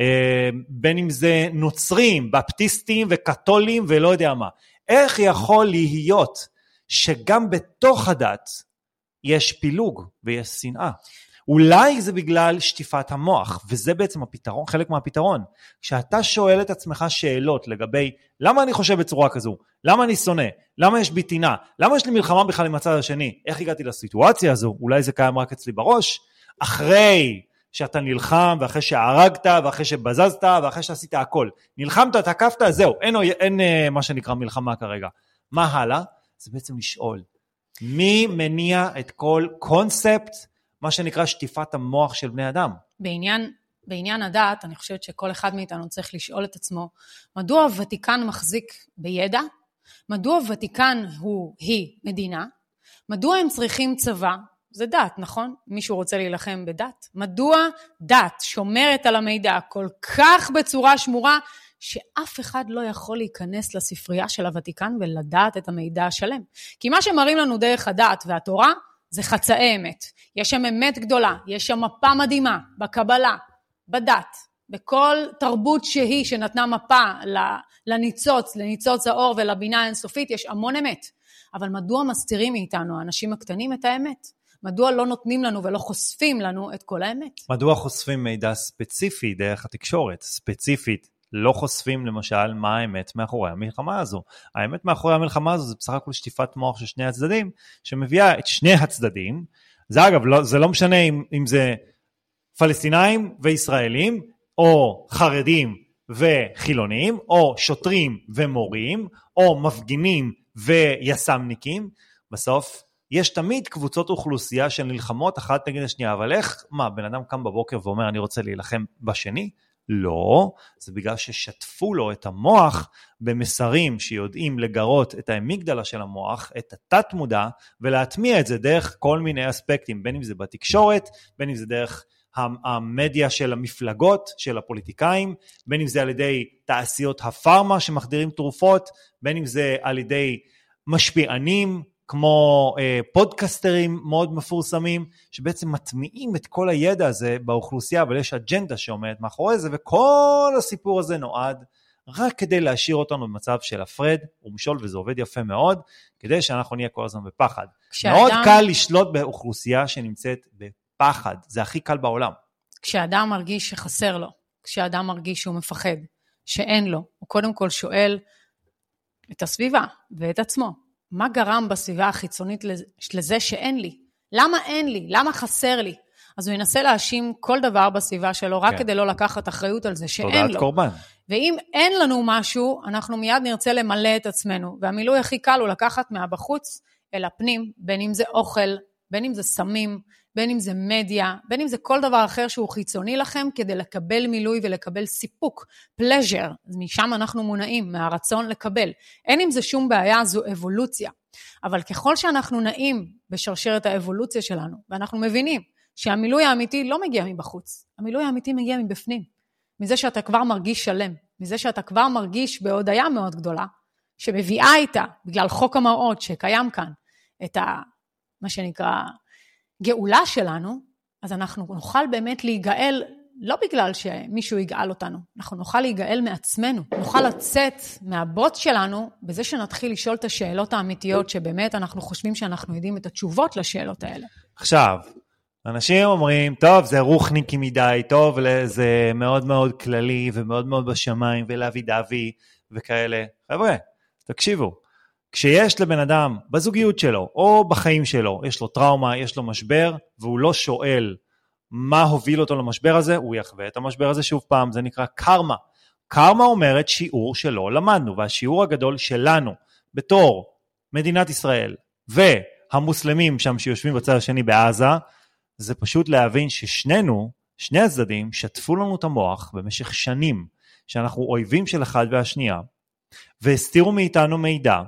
אה, בין אם זה נוצרים, בפטיסטים וקתולים ולא יודע מה. איך יכול להיות שגם בתוך הדת יש פילוג ויש שנאה? אולי זה בגלל שטיפת המוח, וזה בעצם הפתרון, חלק מהפתרון. כשאתה שואל את עצמך שאלות לגבי למה אני חושב בצורה כזו, למה אני שונא, למה יש בי טינה, למה יש לי מלחמה בכלל עם הצד השני, איך הגעתי לסיטואציה הזו, אולי זה קיים רק אצלי בראש, אחרי שאתה נלחם, ואחרי שהרגת, ואחרי שבזזת, ואחרי שעשית הכל. נלחמת, תקפת, זהו, אין, אין, אין אה, מה שנקרא מלחמה כרגע. מה הלאה? זה בעצם לשאול, מי מניע את כל קונספט, מה שנקרא שטיפת המוח של בני אדם? בעניין, בעניין הדת, אני חושבת שכל אחד מאיתנו צריך לשאול את עצמו, מדוע הוותיקן מחזיק בידע? מדוע הוותיקן הוא, היא, מדינה? מדוע הם צריכים צבא? זה דת, נכון? מישהו רוצה להילחם בדת? מדוע דת שומרת על המידע כל כך בצורה שמורה, שאף אחד לא יכול להיכנס לספרייה של הוותיקן ולדעת את המידע השלם? כי מה שמראים לנו דרך הדת והתורה, זה חצאי אמת. יש שם אמת גדולה, יש שם מפה מדהימה בקבלה, בדת, בכל תרבות שהיא שנתנה מפה לניצוץ, לניצוץ האור ולבינה האינסופית, יש המון אמת. אבל מדוע מסתירים מאיתנו, האנשים הקטנים, את האמת? מדוע לא נותנים לנו ולא חושפים לנו את כל האמת? מדוע חושפים מידע ספציפי דרך התקשורת? ספציפית, לא חושפים למשל מה האמת מאחורי המלחמה הזו. האמת מאחורי המלחמה הזו זה בסך הכל שטיפת מוח של שני הצדדים, שמביאה את שני הצדדים. זה אגב, לא, זה לא משנה אם, אם זה פלסטינאים וישראלים, או חרדים וחילונים, או שוטרים ומורים, או מפגינים ויס"מניקים, בסוף יש תמיד קבוצות אוכלוסייה של נלחמות אחת נגד השנייה, אבל איך, מה, בן אדם קם בבוקר ואומר אני רוצה להילחם בשני? לא, זה בגלל ששטפו לו את המוח במסרים שיודעים לגרות את האמיגדלה של המוח, את התת מודע, ולהטמיע את זה דרך כל מיני אספקטים, בין אם זה בתקשורת, בין אם זה דרך המדיה של המפלגות, של הפוליטיקאים, בין אם זה על ידי תעשיות הפארמה שמחדירים תרופות, בין אם זה על ידי משפיענים, כמו אה, פודקסטרים מאוד מפורסמים, שבעצם מטמיעים את כל הידע הזה באוכלוסייה, אבל יש אג'נדה שעומדת מאחורי זה, וכל הסיפור הזה נועד רק כדי להשאיר אותנו במצב של הפרד ומשול, וזה עובד יפה מאוד, כדי שאנחנו נהיה כל הזמן בפחד. כשאדם... מאוד קל לשלוט באוכלוסייה שנמצאת בפחד, זה הכי קל בעולם. כשאדם מרגיש שחסר לו, כשאדם מרגיש שהוא מפחד, שאין לו, הוא קודם כל שואל את הסביבה ואת עצמו, מה גרם בסביבה החיצונית לזה שאין לי? למה אין לי? למה חסר לי? אז הוא ינסה להאשים כל דבר בסביבה שלו, רק כן. כדי לא לקחת אחריות על זה שאין לו. תודעת קורבן. ואם אין לנו משהו, אנחנו מיד נרצה למלא את עצמנו. והמילוי הכי קל הוא לקחת מהבחוץ אל הפנים, בין אם זה אוכל, בין אם זה סמים, בין אם זה מדיה, בין אם זה כל דבר אחר שהוא חיצוני לכם, כדי לקבל מילוי ולקבל סיפוק, pleasure, משם אנחנו מונעים, מהרצון לקבל. אין עם זה שום בעיה, זו אבולוציה. אבל ככל שאנחנו נעים בשרשרת האבולוציה שלנו, ואנחנו מבינים שהמילוי האמיתי לא מגיע מבחוץ, המילוי האמיתי מגיע מבפנים. מזה שאתה כבר מרגיש שלם, מזה שאתה כבר מרגיש בהודיה מאוד גדולה, שמביאה איתה, בגלל חוק המראות שקיים כאן, את ה... מה שנקרא הגאולה שלנו, אז אנחנו נוכל באמת להיגאל, לא בגלל שמישהו יגאל אותנו, אנחנו נוכל להיגאל מעצמנו, נוכל לצאת מהבוט שלנו בזה שנתחיל לשאול את השאלות האמיתיות, שבאמת אנחנו חושבים שאנחנו יודעים את התשובות לשאלות האלה. עכשיו, אנשים אומרים, טוב, זה רוחניקי מדי, טוב, זה מאוד מאוד כללי ומאוד מאוד בשמיים, ולאבי דבי וכאלה. חבר'ה, תקשיבו, כשיש לבן אדם בזוגיות שלו או בחיים שלו, יש לו טראומה, יש לו משבר, והוא לא שואל מה הוביל אותו למשבר הזה, הוא יחווה את המשבר הזה שוב פעם, זה נקרא קרמה. קרמה אומרת שיעור שלא למדנו, והשיעור הגדול שלנו בתור מדינת ישראל והמוסלמים שם שיושבים בצד השני בעזה, זה פשוט להבין ששנינו, שני הצדדים, שטפו לנו את המוח במשך שנים, שאנחנו אויבים של אחד והשנייה, והסתירו מאיתנו מידע,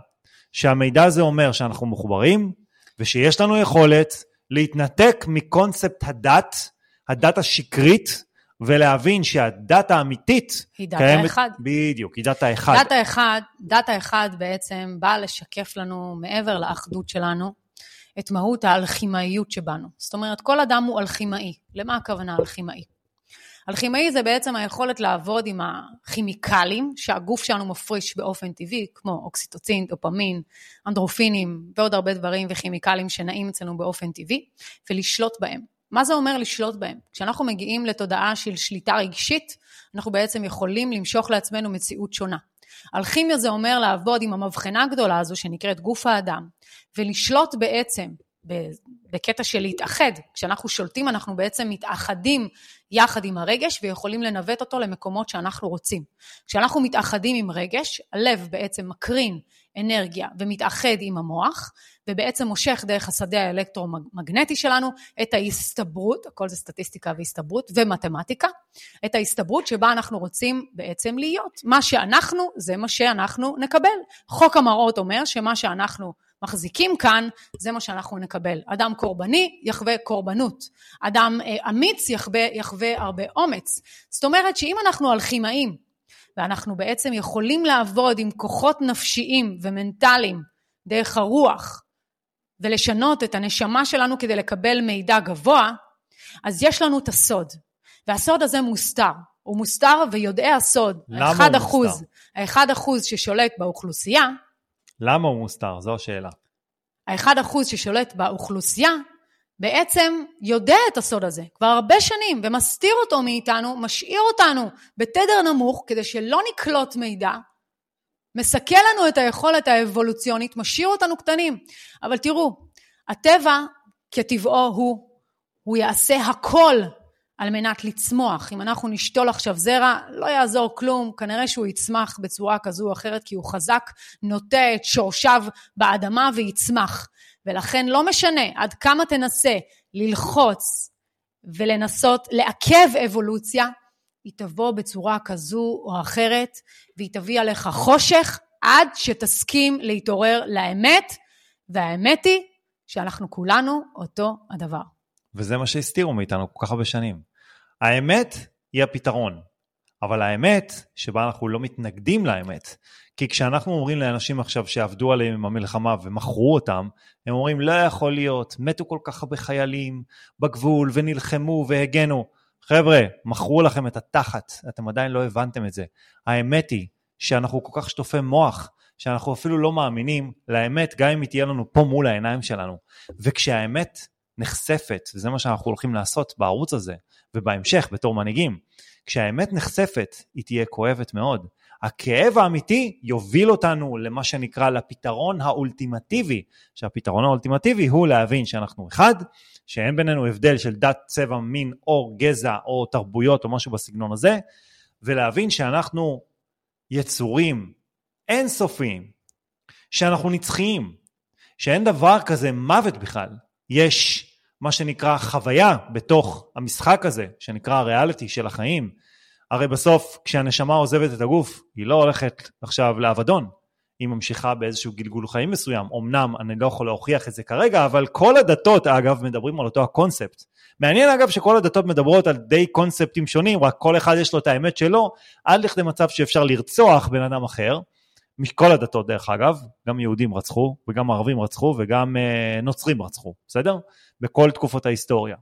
שהמידע הזה אומר שאנחנו מחוברים ושיש לנו יכולת להתנתק מקונספט הדת, הדת השקרית, ולהבין שה data האמיתית היא דאטה אחד. בדיוק, היא דאטה אחד. דאטה אחד, דאטה אחד בעצם באה לשקף לנו, מעבר לאחדות שלנו, את מהות האלכימאיות שבנו. זאת אומרת, כל אדם הוא אלכימאי. למה הכוונה אלכימאי? אלכימאי זה בעצם היכולת לעבוד עם הכימיקלים שהגוף שלנו מפריש באופן טבעי, כמו אוקסיטוצין, דופמין, אנדרופינים ועוד הרבה דברים וכימיקלים שנעים אצלנו באופן טבעי, ולשלוט בהם. מה זה אומר לשלוט בהם? כשאנחנו מגיעים לתודעה של שליטה רגשית, אנחנו בעצם יכולים למשוך לעצמנו מציאות שונה. אלכימיה זה אומר לעבוד עם המבחנה הגדולה הזו שנקראת גוף האדם, ולשלוט בעצם בקטע של להתאחד. כשאנחנו שולטים, אנחנו בעצם מתאחדים יחד עם הרגש ויכולים לנווט אותו למקומות שאנחנו רוצים. כשאנחנו מתאחדים עם רגש, הלב בעצם מקרין אנרגיה ומתאחד עם המוח, ובעצם מושך דרך השדה האלקטרומגנטי שלנו את ההסתברות, הכל זה סטטיסטיקה והסתברות ומתמטיקה, את ההסתברות שבה אנחנו רוצים בעצם להיות. מה שאנחנו, זה מה שאנחנו נקבל. חוק המראות אומר שמה שאנחנו מחזיקים כאן, זה מה שאנחנו נקבל. אדם קורבני יחווה קורבנות. אדם אה, אמיץ יחווה, יחווה הרבה אומץ. זאת אומרת שאם אנחנו אלכימאים, ואנחנו בעצם יכולים לעבוד עם כוחות נפשיים ומנטליים דרך הרוח, ולשנות את הנשמה שלנו כדי לקבל מידע גבוה, אז יש לנו את הסוד. והסוד הזה מוסתר. הוא מוסתר ויודעי הסוד, למה הוא מוסתר? האחד אחוז ששולט באוכלוסייה, למה הוא מוסתר? זו השאלה. האחד אחוז ששולט באוכלוסייה, בעצם יודע את הסוד הזה כבר הרבה שנים ומסתיר אותו מאיתנו, משאיר אותנו בתדר נמוך כדי שלא נקלוט מידע, מסכל לנו את היכולת האבולוציונית, משאיר אותנו קטנים. אבל תראו, הטבע כטבעו הוא, הוא יעשה הכל על מנת לצמוח. אם אנחנו נשתול עכשיו זרע, לא יעזור כלום, כנראה שהוא יצמח בצורה כזו או אחרת, כי הוא חזק, נוטה את שורשיו באדמה ויצמח. ולכן לא משנה עד כמה תנסה ללחוץ ולנסות לעכב אבולוציה, היא תבוא בצורה כזו או אחרת, והיא תביא עליך חושך עד שתסכים להתעורר לאמת, והאמת היא שאנחנו כולנו אותו הדבר. וזה מה שהסתירו מאיתנו כל כך הרבה שנים. האמת היא הפתרון, אבל האמת שבה אנחנו לא מתנגדים לאמת. כי כשאנחנו אומרים לאנשים עכשיו שעבדו עליהם עם המלחמה ומכרו אותם, הם אומרים לא יכול להיות, מתו כל כך הרבה חיילים בגבול ונלחמו והגנו. חבר'ה, מכרו לכם את התחת, אתם עדיין לא הבנתם את זה. האמת היא שאנחנו כל כך שטופי מוח, שאנחנו אפילו לא מאמינים לאמת, גם אם היא תהיה לנו פה מול העיניים שלנו. וכשהאמת נחשפת, וזה מה שאנחנו הולכים לעשות בערוץ הזה, ובהמשך בתור מנהיגים, כשהאמת נחשפת, היא תהיה כואבת מאוד. הכאב האמיתי יוביל אותנו למה שנקרא לפתרון האולטימטיבי, שהפתרון האולטימטיבי הוא להבין שאנחנו אחד, שאין בינינו הבדל של דת, צבע, מין, עור, גזע או תרבויות או משהו בסגנון הזה, ולהבין שאנחנו יצורים אינסופיים, שאנחנו נצחיים, שאין דבר כזה מוות בכלל, יש מה שנקרא חוויה בתוך המשחק הזה, שנקרא הריאליטי של החיים. הרי בסוף כשהנשמה עוזבת את הגוף, היא לא הולכת עכשיו לאבדון, היא ממשיכה באיזשהו גלגול חיים מסוים. אמנם אני לא יכול להוכיח את זה כרגע, אבל כל הדתות אגב מדברים על אותו הקונספט. מעניין אגב שכל הדתות מדברות על די קונספטים שונים, רק כל אחד יש לו את האמת שלו, עד לכדי מצב שאפשר לרצוח בן אדם אחר. מכל הדתות דרך אגב, גם יהודים רצחו, וגם ערבים רצחו, וגם אה, נוצרים רצחו, בסדר? בכל תקופות ההיסטוריה.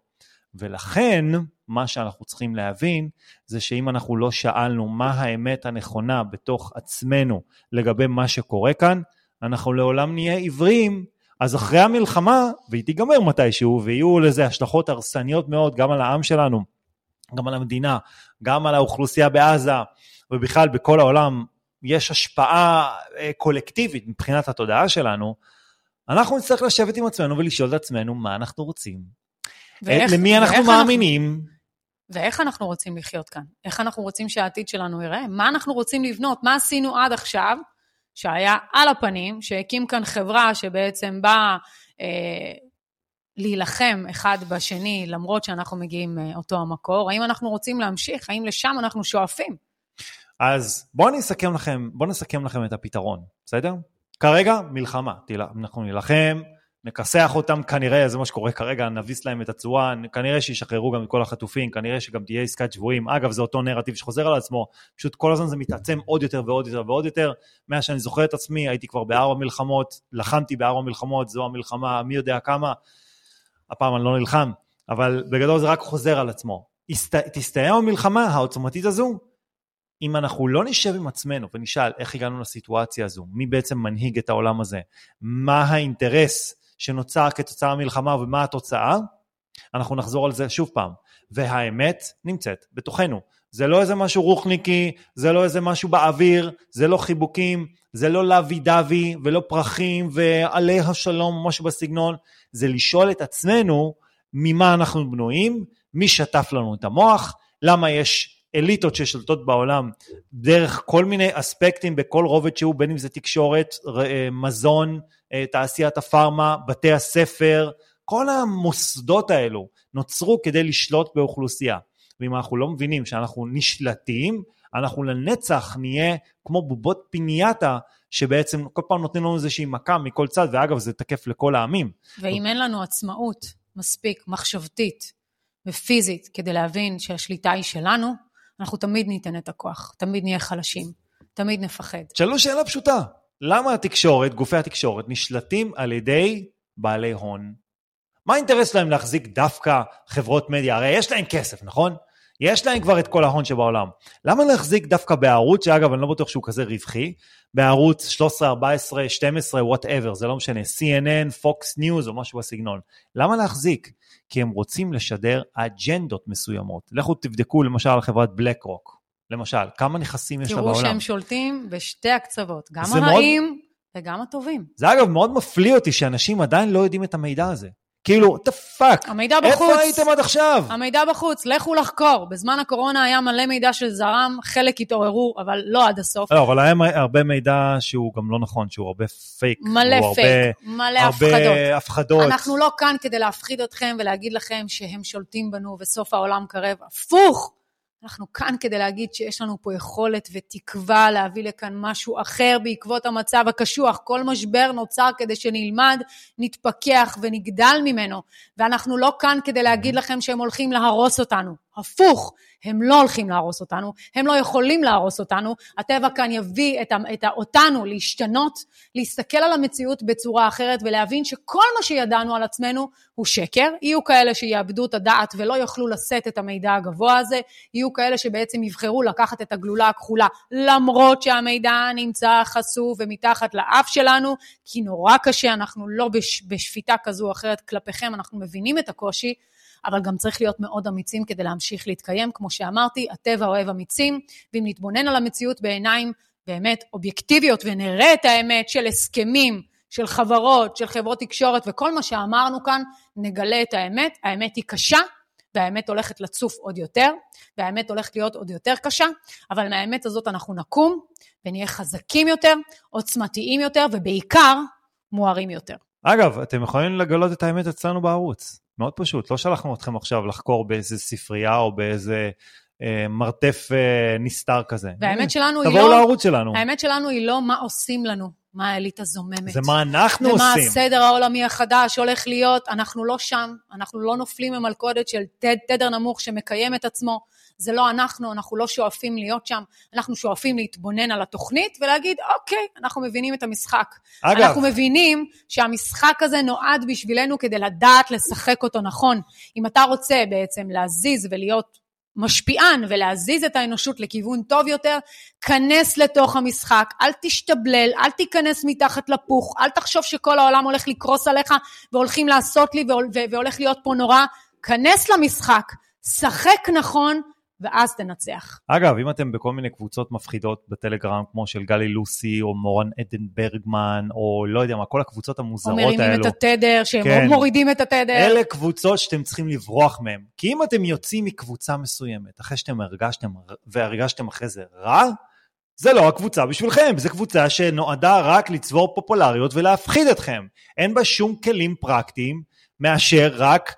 ולכן, מה שאנחנו צריכים להבין, זה שאם אנחנו לא שאלנו מה האמת הנכונה בתוך עצמנו לגבי מה שקורה כאן, אנחנו לעולם נהיה עיוורים, אז אחרי המלחמה, והיא תיגמר מתישהו, ויהיו לזה השלכות הרסניות מאוד גם על העם שלנו, גם על המדינה, גם על האוכלוסייה בעזה, ובכלל בכל העולם, יש השפעה אה, קולקטיבית מבחינת התודעה שלנו, אנחנו נצטרך לשבת עם עצמנו ולשאול את עצמנו מה אנחנו רוצים. ואיך, למי אנחנו ואיך מאמינים. אנחנו, ואיך אנחנו רוצים לחיות כאן? איך אנחנו רוצים שהעתיד שלנו ייראה? מה אנחנו רוצים לבנות? מה עשינו עד עכשיו, שהיה על הפנים, שהקים כאן חברה שבעצם באה אה, להילחם אחד בשני, למרות שאנחנו מגיעים מאותו המקור? האם אנחנו רוצים להמשיך? האם לשם אנחנו שואפים? אז בואו נסכם לכם, בואו נסכם לכם את הפתרון, בסדר? כרגע מלחמה, אנחנו נילחם נכסח אותם כנראה, זה מה שקורה כרגע, נביס להם את הצורה, כנראה שישחררו גם את כל החטופים, כנראה שגם תהיה עסקת שבויים. אגב, זה אותו נרטיב שחוזר על עצמו, פשוט כל הזמן זה מתעצם עוד יותר ועוד יותר ועוד יותר. מאז שאני זוכר את עצמי, הייתי כבר בארבע מלחמות, לחמתי בארבע מלחמות, זו המלחמה, מי יודע כמה. הפעם אני לא נלחם, אבל בגדול זה רק חוזר על עצמו. תסתיים המלחמה העוצמתית הזו, אם אנחנו לא נשב עם עצמנו ונשאל איך הגענו לסיטואציה הזו, מי בעצם מנהיג את העולם הזה, מה האינטרס שנוצר כתוצאה מהמלחמה ומה התוצאה, אנחנו נחזור על זה שוב פעם. והאמת נמצאת בתוכנו. זה לא איזה משהו רוחניקי, זה לא איזה משהו באוויר, זה לא חיבוקים, זה לא לוי דווי ולא פרחים ועלי השלום, משהו בסגנון, זה לשאול את עצמנו ממה אנחנו בנויים, מי שטף לנו את המוח, למה יש אליטות ששולטות בעולם דרך כל מיני אספקטים בכל רובד שהוא, בין אם זה תקשורת, אה, מזון, אה, תעשיית הפארמה, בתי הספר, כל המוסדות האלו נוצרו כדי לשלוט באוכלוסייה. ואם אנחנו לא מבינים שאנחנו נשלטים, אנחנו לנצח נהיה כמו בובות פינייתה, שבעצם כל פעם נותנים לנו איזושהי מכה מכל צד, ואגב, זה תקף לכל העמים. ואם אין לנו עצמאות מספיק מחשבתית ופיזית כדי להבין שהשליטה היא שלנו, אנחנו תמיד ניתן את הכוח, תמיד נהיה חלשים, תמיד נפחד. שאלו שאלה פשוטה, למה התקשורת, גופי התקשורת, נשלטים על ידי בעלי הון? מה האינטרס שלהם להחזיק דווקא חברות מדיה? הרי יש להם כסף, נכון? יש להם כבר את כל ההון שבעולם. למה להחזיק דווקא בערוץ, שאגב, אני לא בטוח שהוא כזה רווחי, בערוץ 13, 14, 12, whatever, זה לא משנה, CNN, Fox News או משהו בסגנון. למה להחזיק? כי הם רוצים לשדר אג'נדות מסוימות. לכו תבדקו למשל על חברת בלקרוק, למשל, כמה נכסים יש לה בעולם. תראו שהם שולטים בשתי הקצוות, גם הרעים מאוד... וגם הטובים. זה אגב מאוד מפליא אותי שאנשים עדיין לא יודעים את המידע הזה. כאילו, what the fuck? המידע בחוץ. איפה הייתם עד עכשיו? המידע בחוץ, לכו לחקור. בזמן הקורונה היה מלא מידע של זרם, חלק התעוררו, אבל לא עד הסוף. לא, אבל היה הרבה מידע שהוא גם לא נכון, שהוא הרבה פייק. מלא פייק, הרבה, מלא הרבה הפחדות. הפחדות. אנחנו לא כאן כדי להפחיד אתכם ולהגיד לכם שהם שולטים בנו וסוף העולם קרב. הפוך! אנחנו כאן כדי להגיד שיש לנו פה יכולת ותקווה להביא לכאן משהו אחר בעקבות המצב הקשוח. כל משבר נוצר כדי שנלמד, נתפכח ונגדל ממנו. ואנחנו לא כאן כדי להגיד לכם שהם הולכים להרוס אותנו. הפוך, הם לא הולכים להרוס אותנו, הם לא יכולים להרוס אותנו, הטבע כאן יביא את, את אותנו להשתנות, להסתכל על המציאות בצורה אחרת ולהבין שכל מה שידענו על עצמנו הוא שקר, יהיו כאלה שיאבדו את הדעת ולא יוכלו לשאת את המידע הגבוה הזה, יהיו כאלה שבעצם יבחרו לקחת את הגלולה הכחולה, למרות שהמידע נמצא חשוף ומתחת לאף שלנו, כי נורא קשה, אנחנו לא בש, בשפיטה כזו או אחרת כלפיכם, אנחנו מבינים את הקושי, אבל גם צריך להיות מאוד אמיצים כדי להמשיך להתקיים. כמו שאמרתי, הטבע אוהב אמיצים, ואם נתבונן על המציאות בעיניים באמת אובייקטיביות ונראה את האמת של הסכמים, של חברות, של חברות תקשורת וכל מה שאמרנו כאן, נגלה את האמת. האמת היא קשה, והאמת הולכת לצוף עוד יותר, והאמת הולכת להיות עוד יותר קשה, אבל מהאמת הזאת אנחנו נקום ונהיה חזקים יותר, עוצמתיים יותר, ובעיקר מוארים יותר. אגב, אתם יכולים לגלות את האמת אצלנו בערוץ. מאוד פשוט, לא שלחנו אתכם עכשיו לחקור באיזה ספרייה או באיזה אה, מרתף אה, נסתר כזה. והאמת שלנו היא לא... תבואו לערוץ שלנו. האמת שלנו היא לא מה עושים לנו, מה האליטה זוממת. זה מה אנחנו ומה עושים. ומה הסדר העולמי החדש הולך להיות, אנחנו לא שם, אנחנו לא נופלים במלכודת של תד, תדר נמוך שמקיים את עצמו. זה לא אנחנו, אנחנו לא שואפים להיות שם, אנחנו שואפים להתבונן על התוכנית ולהגיד, אוקיי, אנחנו מבינים את המשחק. אגב. אנחנו מבינים שהמשחק הזה נועד בשבילנו כדי לדעת לשחק אותו נכון. אם אתה רוצה בעצם להזיז ולהיות משפיען ולהזיז את האנושות לכיוון טוב יותר, כנס לתוך המשחק, אל תשתבלל, אל תיכנס מתחת לפוך, אל תחשוב שכל העולם הולך לקרוס עליך והולכים לעשות לי והולך להיות פה נורא, כנס למשחק, שחק נכון, ואז תנצח. אגב, אם אתם בכל מיני קבוצות מפחידות בטלגרם, כמו של גלי לוסי, או מורן עדן ברגמן, או לא יודע מה, כל הקבוצות המוזרות האלו. או מרימים את התדר, שהם כן. מורידים את התדר. אלה קבוצות שאתם צריכים לברוח מהן. כי אם אתם יוצאים מקבוצה מסוימת, אחרי שאתם הרגשתם, והרגשתם אחרי זה רע, זה לא הקבוצה בשבילכם, זו קבוצה שנועדה רק לצבור פופולריות ולהפחיד אתכם. אין בה שום כלים פרקטיים מאשר רק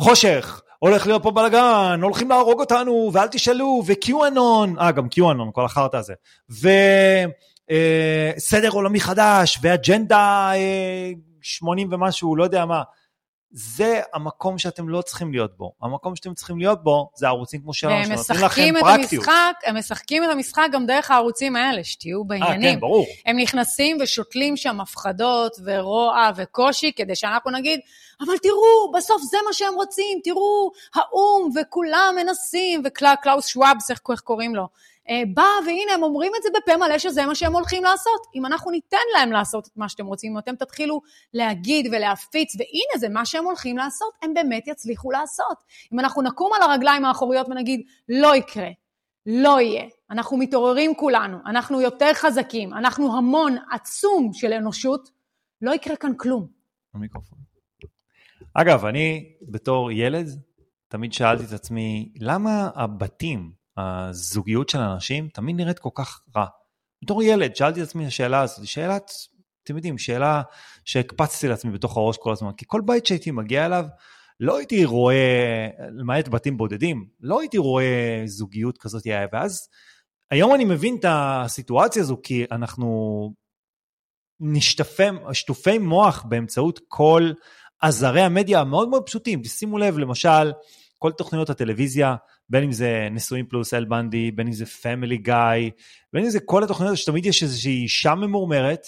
חושך, הולך להיות פה בלאגן, הולכים להרוג אותנו, ואל תשאלו, וקיואנון, אה, גם קיואנון, כל החרטא הזה, וסדר אה, עולמי חדש, ואג'נדה אה, 80 ומשהו, לא יודע מה. זה המקום שאתם לא צריכים להיות בו. המקום שאתם צריכים להיות בו זה ערוצים כמו שלנו, והם שנותנים לכם משחקים את פרקטיות. המשחק, הם משחקים את המשחק גם דרך הערוצים האלה, שתהיו אה, בעניינים. כן, ברור. הם נכנסים ושותלים שם הפחדות ורוע וקושי, כדי שאנחנו נגיד, אבל תראו, בסוף זה מה שהם רוצים, תראו, האו"ם וכולם מנסים, וקלאוס שוואבס, איך קוראים לו, אה, בא והנה הם אומרים את זה בפה מלא שזה מה שהם הולכים לעשות. אם אנחנו ניתן להם לעשות את מה שאתם רוצים, אם אתם תתחילו להגיד ולהפיץ, והנה זה מה שהם הולכים לעשות, הם באמת יצליחו לעשות. אם אנחנו נקום על הרגליים האחוריות ונגיד, לא יקרה, לא יהיה. אנחנו מתעוררים כולנו, אנחנו יותר חזקים, אנחנו המון עצום של אנושות, לא יקרה כאן כלום. המיקרופון. אגב, אני בתור ילד תמיד שאלתי את עצמי, למה הבתים, הזוגיות של אנשים, תמיד נראית כל כך רע? בתור ילד שאלתי את עצמי את השאלה הזאת, שאלת, אתם יודעים, שאלה שהקפצתי לעצמי בתוך הראש כל הזמן, כי כל בית שהייתי מגיע אליו, לא הייתי רואה, למעט בתים בודדים, לא הייתי רואה זוגיות כזאת, ואז היום אני מבין את הסיטואציה הזו, כי אנחנו נשטפי, שטופי מוח באמצעות כל עזרי המדיה המאוד מאוד פשוטים. שימו לב, למשל, כל תוכניות הטלוויזיה, בין אם זה נשואים פלוס אל בנדי, בין אם זה פמילי גיא, בין אם זה כל התוכניות שתמיד יש איזושהי אישה ממורמרת,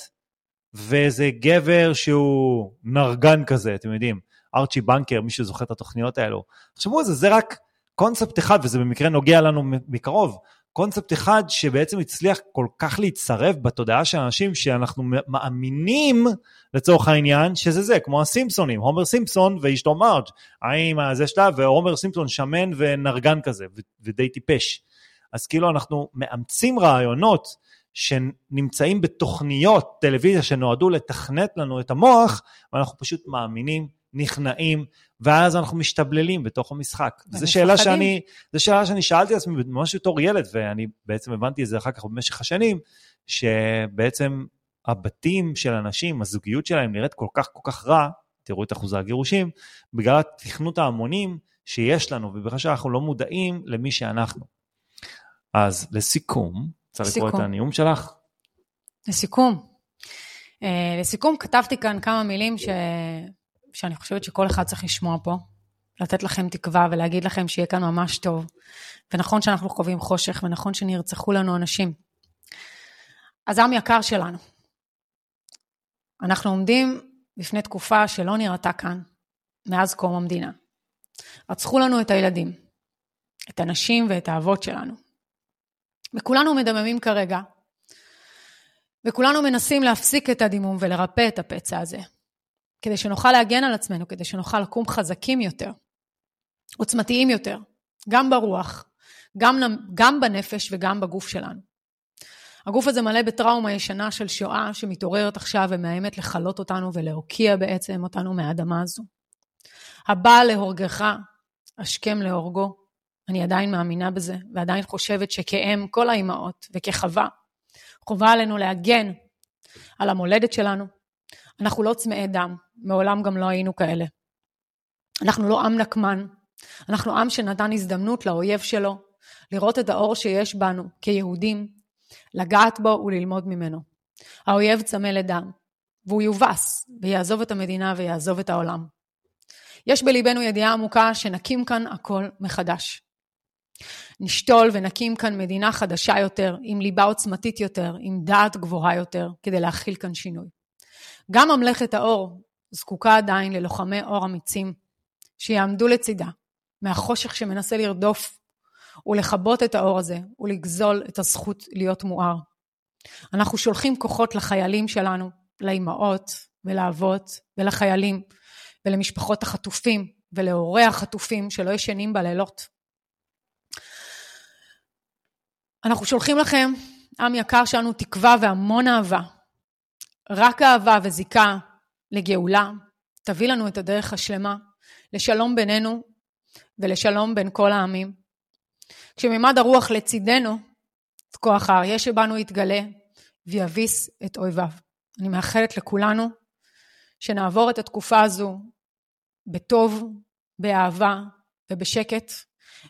ואיזה גבר שהוא נרגן כזה, אתם יודעים, ארצ'י בנקר, מי שזוכר את התוכניות האלו. תחשבו על זה, זה רק קונספט אחד, וזה במקרה נוגע לנו מקרוב. קונספט אחד שבעצם הצליח כל כך להצטרף בתודעה של אנשים שאנחנו מאמינים לצורך העניין שזה זה, כמו הסימפסונים, הומר סימפסון ואשתו מרג', האם זה שלה, והומר סימפסון שמן ונרגן כזה, ודי טיפש. אז כאילו אנחנו מאמצים רעיונות שנמצאים בתוכניות טלוויזיה שנועדו לתכנת לנו את המוח, ואנחנו פשוט מאמינים נכנעים, ואז אנחנו משתבללים בתוך המשחק. זו שאלה שאני, זו שאלה שאני שאלתי את עצמי ממש בתור ילד, ואני בעצם הבנתי את זה אחר כך במשך השנים, שבעצם הבתים של אנשים, הזוגיות שלהם נראית כל כך כל כך רע, תראו את אחוזי הגירושים, בגלל התכנות ההמונים שיש לנו, ובגלל שאנחנו לא מודעים למי שאנחנו. אז לסיכום, צריך לקרוא את הנאום שלך? לסיכום. Uh, לסיכום, כתבתי כאן כמה מילים ש... שאני חושבת שכל אחד צריך לשמוע פה, לתת לכם תקווה ולהגיד לכם שיהיה כאן ממש טוב. ונכון שאנחנו חווים חושך, ונכון שנרצחו לנו אנשים. אז עם יקר שלנו, אנחנו עומדים בפני תקופה שלא נראתה כאן מאז קום המדינה. רצחו לנו את הילדים, את הנשים ואת האבות שלנו. וכולנו מדממים כרגע, וכולנו מנסים להפסיק את הדימום ולרפא את הפצע הזה. כדי שנוכל להגן על עצמנו, כדי שנוכל לקום חזקים יותר, עוצמתיים יותר, גם ברוח, גם, גם בנפש וגם בגוף שלנו. הגוף הזה מלא בטראומה ישנה של שואה שמתעוררת עכשיו ומאיימת לכלות אותנו ולהוקיע בעצם אותנו מהאדמה הזו. הבא להורגך, השכם להורגו. אני עדיין מאמינה בזה, ועדיין חושבת שכאם כל האימהות וכחווה, חובה עלינו להגן על המולדת שלנו. אנחנו לא צמאי דם, מעולם גם לא היינו כאלה. אנחנו לא עם נקמן, אנחנו עם שנתן הזדמנות לאויב שלו לראות את האור שיש בנו כיהודים, לגעת בו וללמוד ממנו. האויב צמא לדם, והוא יובס, ויעזוב את המדינה ויעזוב את העולם. יש בליבנו ידיעה עמוקה שנקים כאן הכל מחדש. נשתול ונקים כאן מדינה חדשה יותר, עם ליבה עוצמתית יותר, עם דעת גבוהה יותר, כדי להכיל כאן שינוי. גם ממלכת האור זקוקה עדיין ללוחמי אור אמיצים, שיעמדו לצידה, מהחושך שמנסה לרדוף ולכבות את האור הזה ולגזול את הזכות להיות מואר. אנחנו שולחים כוחות לחיילים שלנו, לאימהות ולאבות ולחיילים ולמשפחות החטופים ולהורי החטופים שלא ישנים בלילות. אנחנו שולחים לכם, עם יקר שלנו, תקווה והמון אהבה. רק אהבה וזיקה לגאולה תביא לנו את הדרך השלמה לשלום בינינו ולשלום בין כל העמים. כשמימד הרוח לצידנו, כוח האריה שבנו יתגלה ויביס את אויביו. אני מאחלת לכולנו שנעבור את התקופה הזו בטוב, באהבה ובשקט,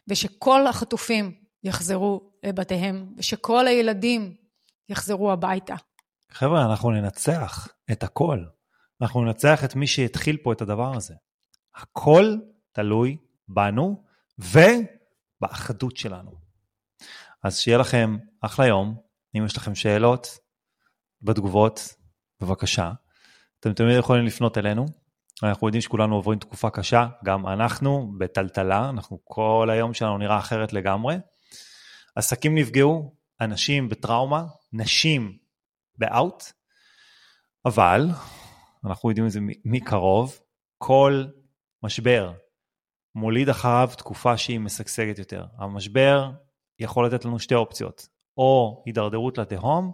ושכל החטופים יחזרו לבתיהם, ושכל הילדים יחזרו הביתה. חבר'ה, אנחנו ננצח את הכל. אנחנו ננצח את מי שהתחיל פה את הדבר הזה. הכל תלוי בנו ובאחדות שלנו. אז שיהיה לכם אחלה יום, אם יש לכם שאלות בתגובות, בבקשה. אתם תמיד יכולים לפנות אלינו, אנחנו יודעים שכולנו עוברים תקופה קשה, גם אנחנו בטלטלה, אנחנו כל היום שלנו נראה אחרת לגמרי. עסקים נפגעו, אנשים בטראומה, נשים באאוט, אבל אנחנו יודעים את זה מקרוב, כל משבר מוליד אחריו תקופה שהיא משגשגת יותר. המשבר יכול לתת לנו שתי אופציות, או הידרדרות לתהום,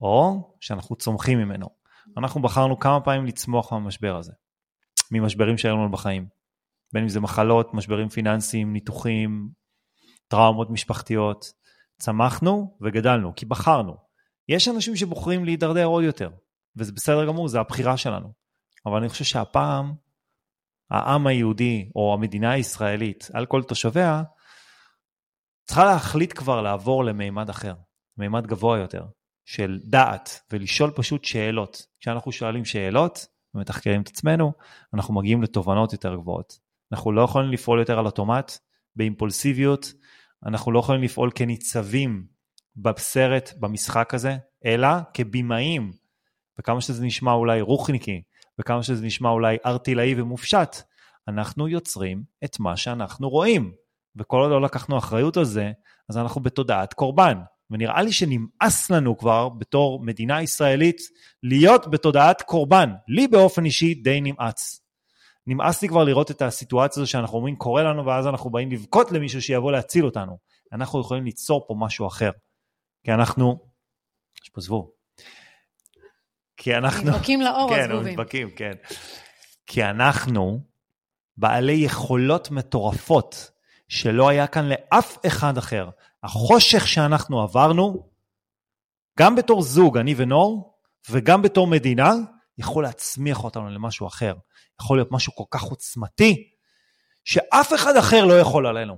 או שאנחנו צומחים ממנו. אנחנו בחרנו כמה פעמים לצמוח מהמשבר הזה, ממשברים שהיו לנו בחיים. בין אם זה מחלות, משברים פיננסיים, ניתוחים, טראומות משפחתיות. צמחנו וגדלנו, כי בחרנו. יש אנשים שבוחרים להידרדר עוד יותר, וזה בסדר גמור, זה הבחירה שלנו. אבל אני חושב שהפעם, העם היהודי, או המדינה הישראלית, על כל תושביה, צריכה להחליט כבר לעבור למימד אחר, מימד גבוה יותר, של דעת, ולשאול פשוט שאלות. כשאנחנו שואלים שאלות ומתחקרים את עצמנו, אנחנו מגיעים לתובנות יותר גבוהות. אנחנו לא יכולים לפעול יותר על אוטומט, באימפולסיביות, אנחנו לא יכולים לפעול כניצבים בסרט, במשחק הזה, אלא כבימאים. וכמה שזה נשמע אולי רוחניקי, וכמה שזה נשמע אולי ארטילאי ומופשט, אנחנו יוצרים את מה שאנחנו רואים. וכל עוד לא לקחנו אחריות על זה, אז אנחנו בתודעת קורבן. ונראה לי שנמאס לנו כבר בתור מדינה ישראלית להיות בתודעת קורבן. לי באופן אישי די נמאס. נמאס לי כבר לראות את הסיטואציה הזו שאנחנו אומרים קורה לנו ואז אנחנו באים לבכות למישהו שיבוא להציל אותנו. אנחנו יכולים ליצור פה משהו אחר. כי אנחנו, יש פה זבוב. כי אנחנו... נדבקים לאור כן, הזבובים. נדבקים, כן. כי אנחנו בעלי יכולות מטורפות שלא היה כאן לאף אחד אחר. החושך שאנחנו עברנו, גם בתור זוג, אני ונור, וגם בתור מדינה, יכול להצמיח אותנו למשהו אחר. יכול להיות משהו כל כך עוצמתי, שאף אחד אחר לא יכול עלינו.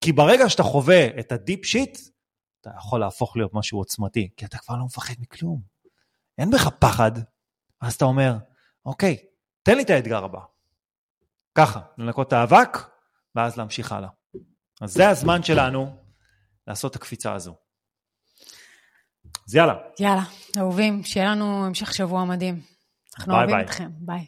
כי ברגע שאתה חווה את הדיפ שיט, אתה יכול להפוך להיות משהו עוצמתי, כי אתה כבר לא מפחד מכלום. אין בך פחד, אז אתה אומר, אוקיי, תן לי את האתגר הבא. ככה, לנקות את האבק, ואז להמשיך הלאה. אז זה הזמן שלנו לעשות את הקפיצה הזו. אז יאללה, יאללה, אהובים, שיהיה לנו המשך שבוע מדהים. אנחנו ביי אוהבים ביי. אתכם, ביי.